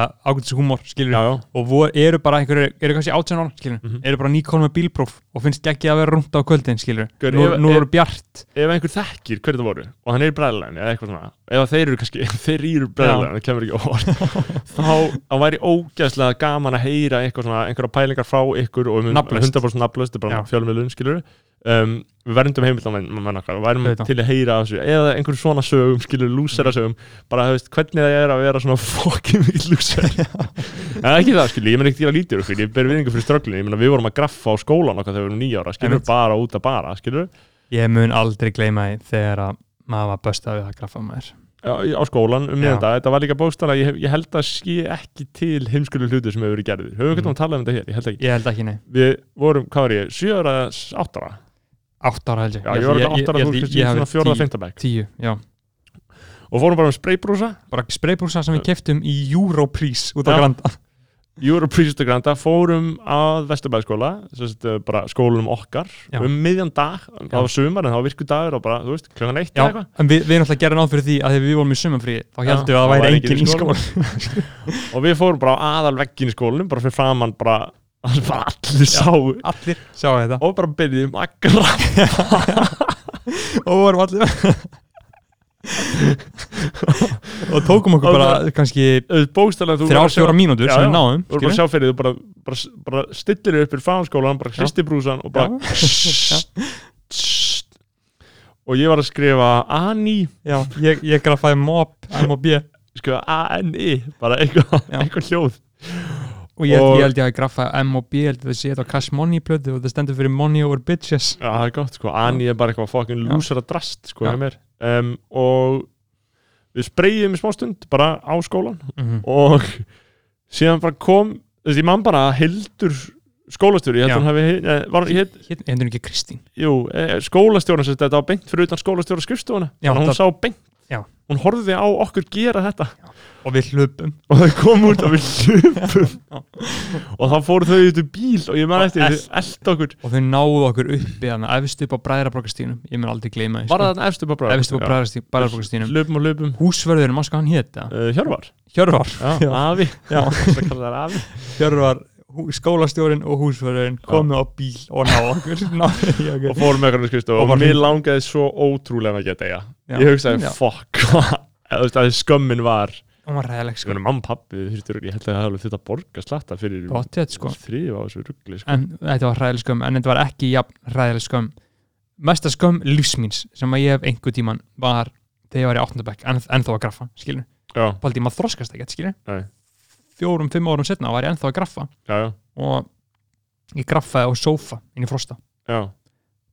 skilur já, já, og vor, eru bara einhverju, eru kannski átján ára, skilur Mhm. eru bara nýkonum með bílpróf og finnst ekki að vera rúnt á kvöldin, skilur Gaur, nú, nú eru bjart. ef einhver þekkir hverju það voru og hann er í bræðlæðin eða eitthvað svona ef þeir eru kannski, (laughs) þeir eru bræðlæðin það kemur ekki óvart (laughs) þá þá væri ógæslega gaman að heyra eitthvað svona, einhverja pælingar frá ykkur og um Nafnlaust. 100% nafnlaust, þetta er bara fjölmiðlun skilur um, við verðum heimildan við værum til að heyra þessu. Eða einhverjum svona sögum, skilur, lúsera sögum. Bara, veist, hvernig það er að vera svona (laughs) fokkin mikið lúser en ekki það, skilur, ég menn ekki til að fyrir, ég ber viðingu fyrir strögglinni, ég menn við vorum að graffa á skólan okkar þegar við vorum nýjára, skilur, Einmitt. bara út að bara, skilur. Ég mun aldrei gleyma því þegar að maður var böstað við að graffa maður. Já, á skólan um dag, þetta var líka bókstala ég, ég held að sé ekki til heimskulega hluti sem hefur verið gerðir, höfum við Mm. hvernig að tala um þetta hér? Ég held ekki, ég held ekki, nei, við vorum, hvað var ég, 7 ára, 8 ára átt ára held ég. Já, ég var ekki 8 ára, þú veist, ég í hafi svona 4. tíu- 5. bekk. tíu, já. Og fórum bara með spraybrúsa, bara spraybrúsa sem við keftum í Europrís út á Já. Granda. Europriest og Granda. Fórum að Vesturbæðskóla bara skólunum okkar Já. um miðjan dag, það var sumar en það var virku dagur og bara, þú veist, klokkan eitt Já, en við, við náttúrulega gerum nátt fyrir því að þegar við vorum í sumanfrí þá Já, heldum við að það væri var enginn í skóla (laughs) og við fórum bara á aðal veggin í skólanum bara fyrir framann bara, bara allir sáu. allir sjáu þetta. Og bara byrjuðum að graffa (laughs) og vorum allir og tókum okkur bara kannski þrjá fjóra mínútur sem við náðum þú voru bara sjá fyrir þú bara, bara, bara stillir upp fyrir fáhanskólan bara hristi brúsan og bara (laughs) og ég var að skrifa Ani ég, ég grafaði mob, skrifa A-N-I bara eitthvað hljóð og ég, ég held ég að grafa M og B ég held að það sé þetta á Cash Money plötu og það stendur fyrir Money over Bitches. Já, það er gott sko, Ani er bara eitthvað Já. lúsara drast sko Já. hjá mér. Um, og við spreyjum í smá stund bara á skólan mm og síðan bara kom þú veist, ég man bara að Hildur skólastjóri, ég held að hann ég hérna hendur ekki Kristín? Jú, eh, sagt, þetta var beint fyrir utan skólastjóra skrifstofuna. Það- sá beint Já. hún horfði á okkur gera þetta. Og við hlupum. Og þau kom út og við hlupum. Og þá fóru þau út í bíl og ég man Og eftir þau eld okkur. Og þau náðu okkur uppi hann efst upp á bræðrabrókastínum ég mun aldrei gleyma því var sko. það efstu bara efst upp á bræðrabrókastínum hlupum og hlupum. Húsverðurinn, maður sko hann hétta uh, Hjörvar, Hjörvar, já, Já. það það afi. Hjörvar skólastjórinn og húsverðurinn komu á bíl og náðu okkur. (laughs) Og fórum með okkur skrifstofu Og og var mér langaði svo ótrúlega að geta eiga ég hugsaði, Já. fuck (laughs) Eða, skömmin var hún var ræðileg sko. Sko, mamma, pappi, þurftur, ég held að það hefði að borga slatta fyrir Pottet, sko. þrýf á þessu ruggli sko. en þetta var hræðileg skömm en þetta var ekki jafn hræðileg skömm. Mesta skömm lífsmíns sem að ég hef einhver tíman var þegar ég var í áttundabæk en, ennþá að graffa, skilur já, Paldi, maður þroskast ekkert, skilur Nei. Fjórum, fimm árum setna var ég ennþá að graffa. Já, já, og ég graffaði á sófa inn í frosta. Já,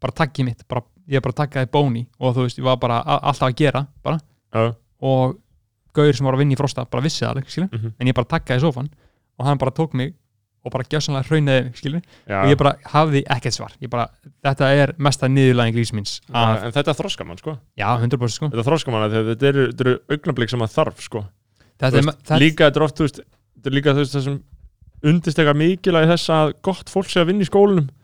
bara takkið mitt, bara, ég bara takkaði bóni og þú veist, ég var bara alltaf að gera bara, já, og gauður sem var að vinna í frosta bara vissi það, alveg, skilur mhm, en ég bara takkaði sófan og hann bara tók mig og bara gjössanlega hraunaði, mig, skilur já. og ég bara hafði ekkert svar. Bara, þetta er mesta niðurlæðing lífsmins Já, að, en þetta þroskar mann sko. Já, 100% sko. Þetta þroskar mann að þetta eru, augnablík sem að þarf sko. Þetta Þú er, veist, þetta, líka þetta er oft, þú veist þetta er líka þú veist þessum undistekar mikilvægi þess að gott fólk sé að vinna í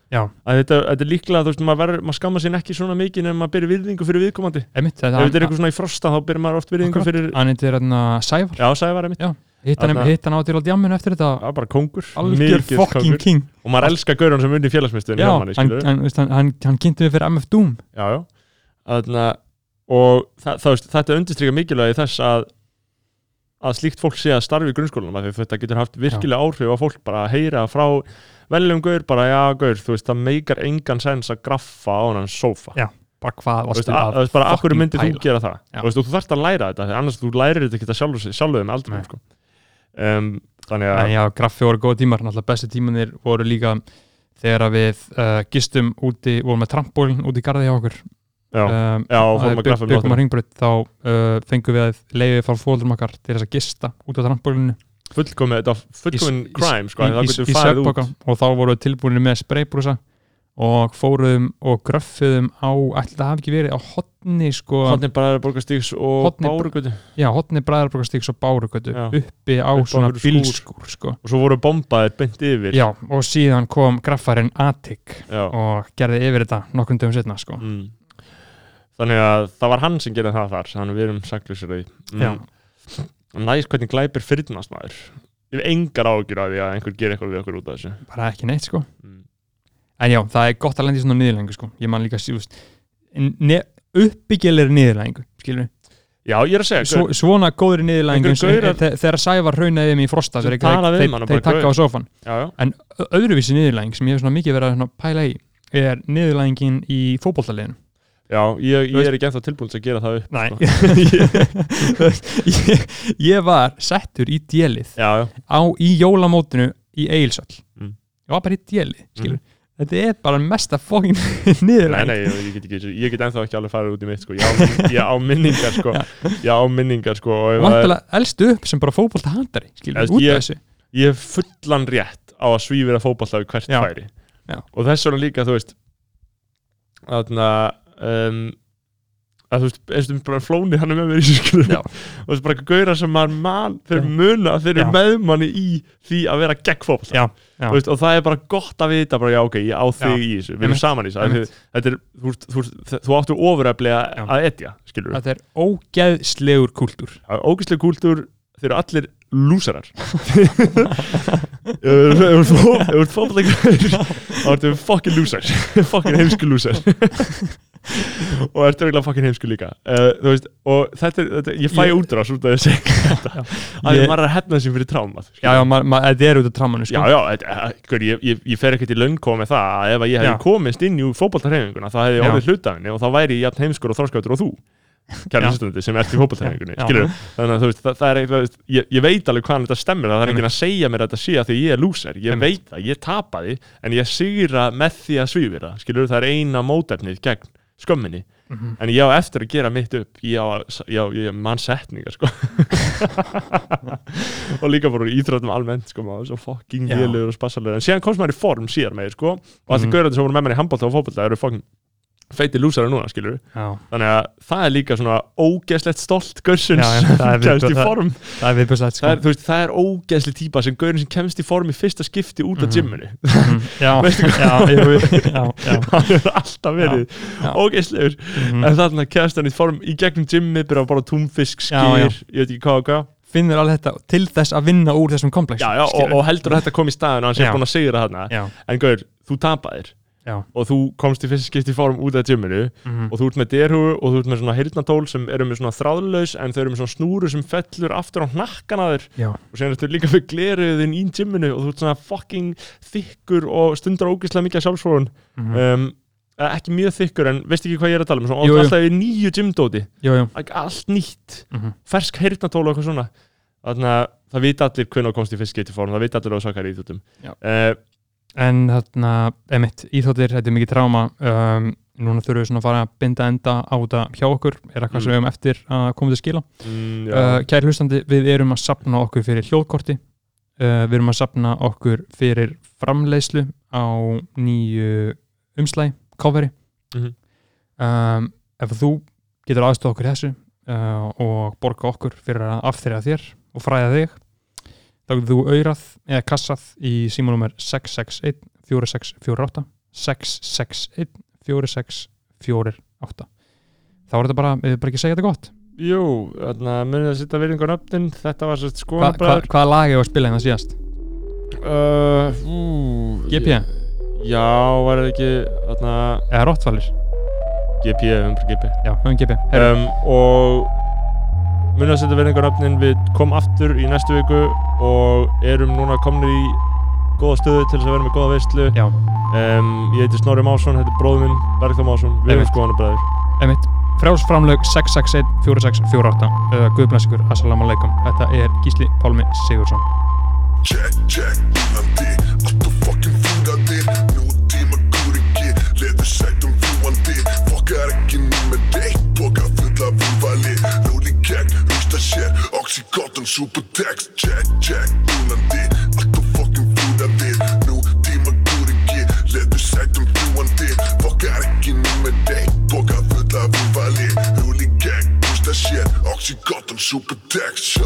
að þetta, þetta er líklega, þú veist, maður, maður skamma sín ekki svona mikið nefnum maður byrja virðingu fyrir viðkomandi. Ef þetta, þetta er eitthvað svona í frosta þá byrjar maður oft virðingu Akkurat. fyrir hann heitir hérna Sævar. Já, Sævar er Já. hitt hann, Þarna- hitt hann á til á djamminu eftir þetta. Já, bara kongur algjör kóngur. king. Og maður elskar gaurun sem unni félagsmyndstöðin já, hann, kynnti mig fyrir MF Doom. Já, já, Þarna, það, það, þetta undirstrykja mikilvægi þess að að slíkt fólk sé að starfi í grunnskólanum af því þetta getur haft virkilega áhrif á fólk bara að heyra frá veljum gaur bara já gaur, þú veist, það meikar engan sens að graffa á hann sófa. Já, bara hvað varstu að, þú veist, bara fucking myndir þú gera það? Já. þú veist, og þú þarft að læra þetta annars þú lærir þetta ekki sjálfur sjálfur með aldrei sko. um, þannig að já, graffi voru góða tímar, náttúrulega besti tímanir voru líka þegar við uh, gistum úti, vorum með trampólin úti í garði hjá okkur um, já, og fórum að graffa um byggum að ringbröð þá uh, fengum við að leiði frá fólum okkar til þess að gista út á trampólinu fullkomin, þetta var fullkomin Í- í- crime sko, í, í, í út. Og þá voru við tilbúinir með spraybrúsa og fóruðum og gröffuðum á, ætli það hafi ekki verið á hotni sko, Hotni bara borgastíks og bárugötu. Já, hotni bræðarbrókastíks og bárugötu uppi á Upp svona bílskúr sko. og svo voru bombaðir beint yfir. Já, og síðan kom graffarinn Attic Já. og gerði yfir þetta nokkrum dögum setna sko. Mm. Þannig að það var hann sem gerði það þar þannig að við erum saklusir því Já. og næst hvernig glæpir fyrnast maður ég hef engar ágjur af því að einhver gerir eitthvað við okkur út af þessu bara ekki neitt sko. Mm. en já, það er gott að lenda í svona niðurlægingu sko. ég man líka síðust uppbyggilegri niðurlægingu skilur við já, ég er að segja Svo, svona góðri þe- þegar Sævar raunaði þeim í frosta þeir, þeir, þeir taka á sofan já, já, en öðruvísi niðurlæging sem ég hef svona mikið verið að pæla í er niðurlægingin í fótboltaliðinu já ég, ég er ekki ennþá tilbúin til að gera það upp Nei. sko. (laughs) ég, ég var settur í djelið já, já, á, í jólamótinu í Eilsöll Mm. ég var bara í djelið skilur. Þetta er bara mesta fókin (laughs) niðurlæging. Nei, nei, ég, get ekki, ég get ennþá ekki alveg farið út í mitt sko. ég, á, minningar sko. ég á minningar sko, og að- vantilega elstu upp sem bara fótbolta handari skilur, Eða, út af þessu. ég hef fullan rétt á að svífira fótballta við hvert færi. Og þess vegna líka þú veist þarna um, að þú veist, eins og bara flóni hann er með mér í Já. (laughs) og þess bara gauðra sem maður man þeir Já. muna að þeir eru meðmanni í því að vera gegn fótballta já, já, Þú veist, og það er bara gott að vita bara, já ok, ég á þig í þessu við erum saman í þessu. Er, þú, veist, þú, veist, þú áttu ofureflega Já. að etja, skilur þetta er ógeðslegur kúltúr. Ógæslega kúltúr þeir eru allir lúsarar. Ef þú ert fótballleikar þá ertu fucking lúsar. (laughs) Fucking heimsku lúsar. (laughs) Og ertu eiginlega fucking heimsku líka. Uh, þú veist, og þetta, er- þetta ég fæ útrás út af þessi (laughs) að Ég- er að hefna þessi fyrir trámað já, já, ma, ma, þetta er út af tramanu Já, sko. já, ég, ég, ég fer ekkert í löngkóð með það að ef ég Já. komist inn í fótballtarhefinguna þá hefði ég Já. orðið hlutafinni og þá væri ég jafn heimskur og þorskautur og þú sýstundi sem ert í skilur, þannig að þú veist, það, það er eitthvað ég, ég veit alveg hvaðan þetta stemmir það er enginn að segja mér að þetta sé að því ég er lúser ég veit það, ég tapaði en ég sigra með því að svífira skilur, það er eina mótefnið gegn skömminni. Mhm. en ég á eftir að gera mitt upp ég á, ég á, ég á mann setningar sko. (laughs) og líka bara úr íþróttum almennt sko, maður, svo fucking Já. lélugur og spassalegur. En síðan komst maður í form síðan með sko, og allir mm. gaurandi sem voru með mér í handbólta og fótbolta eru fucking feiti lúsara núna skilur já, þannig að það er líka svona ógeðslegt stolt Já, já, það er kemst í form það er viðbjörnslegt sko. það er, það er ógeðsli típa sem gaurin sem kemst í form í fyrsta skipti út af Mhm. gymminu Mhm. já, (laughs) Veistu hvað? já, já, já, (laughs) hann hefur alltaf verið já. ógeðslegur Mhm. en þarna kemst hann í form í gegnum gymmi byrja bara túnfisk, Já, já. skýr, ég veit ekki hvað og hvað finnur alveg þetta til þess að vinna úr þessum komplex já, já, og, og heldur að þetta kom í staðin og hann sé Já. búin að þarna já, en gaur, þú tapaðir já. og þú komst í fyrsta skipti form út af gymminu Mhm. og þú ert með derhúu og þú ert með svona heyrnatól sem eru með svona þráðlaus en þau eru með svona snúru sem fellur aftur á hnakkan að þér og síðan ertu líka með gleruðin í gymminu og þú ert svona fucking þykkur og stundar ógeðslega mikið af sjálfsfórun Mhm. um, eh, ekki mjög þykkur en veist ekki hvað ég er að tala um svona, Jú, jú. alltaf í nýju jú. allt nýtt, Mhm. fersk heyrnatól og eitthvað svona þannig að það vita allir hvernig komst í fyrst skipti form, það vita allir en þarna, emitt, íþóttir þetta er mikið tráma um, núna þurfum við svona að fara að binda enda á þetta hjá okkur. Er eitthvað Mm. sem við höfum eftir að koma til skila? Mm, uh, kæri hlustandi, við erum að sapna okkur fyrir hljóðkorti. Uh, við erum að sapna okkur fyrir framleiðslu á nýju umslægi, coveri. Mhm. um, ef þú getur aðstofa okkur þessu uh, og borga okkur fyrir að afþreyja þér og fræða þig þá getur þú auðrað eða kassað í símónummer 661 4648 661 4648 þá er þetta bara, við erum bara ekki að segja þetta gott. Jú, munið að sitta virðingar nöfnin, þetta var svolítið skoðanbræður Hvaða hva, hva lag hefur að spila hérna síðast? Uh, ú, GP? Já, var þetta ekki atna... Eða Rottvalir? GP, umbrú GP Já, umbrú GP um, Og munið að setja verðingaröfnin við kom aftur í næstu viku og erum núna komin í goða stöðu til þess að vera með goða veistlu um, ég heiti Snorri Másson, þetta er bróðum minn Bergþá Másson, við erum skoðanir bræðir frjálsframlaug 661-4648 uh, Guðblæsingur, assalamu alaikum þetta er Gísli Pálmi Sigursson check, check, utan supertext Check, check, unandi. Allt og fokkin fúrandi Nú tíma gúringi Leður sætum fljúandi Fokkar ekki nú með deg Boka fulla af úrvali Húli gegn, bústa sér Oxycontin supertext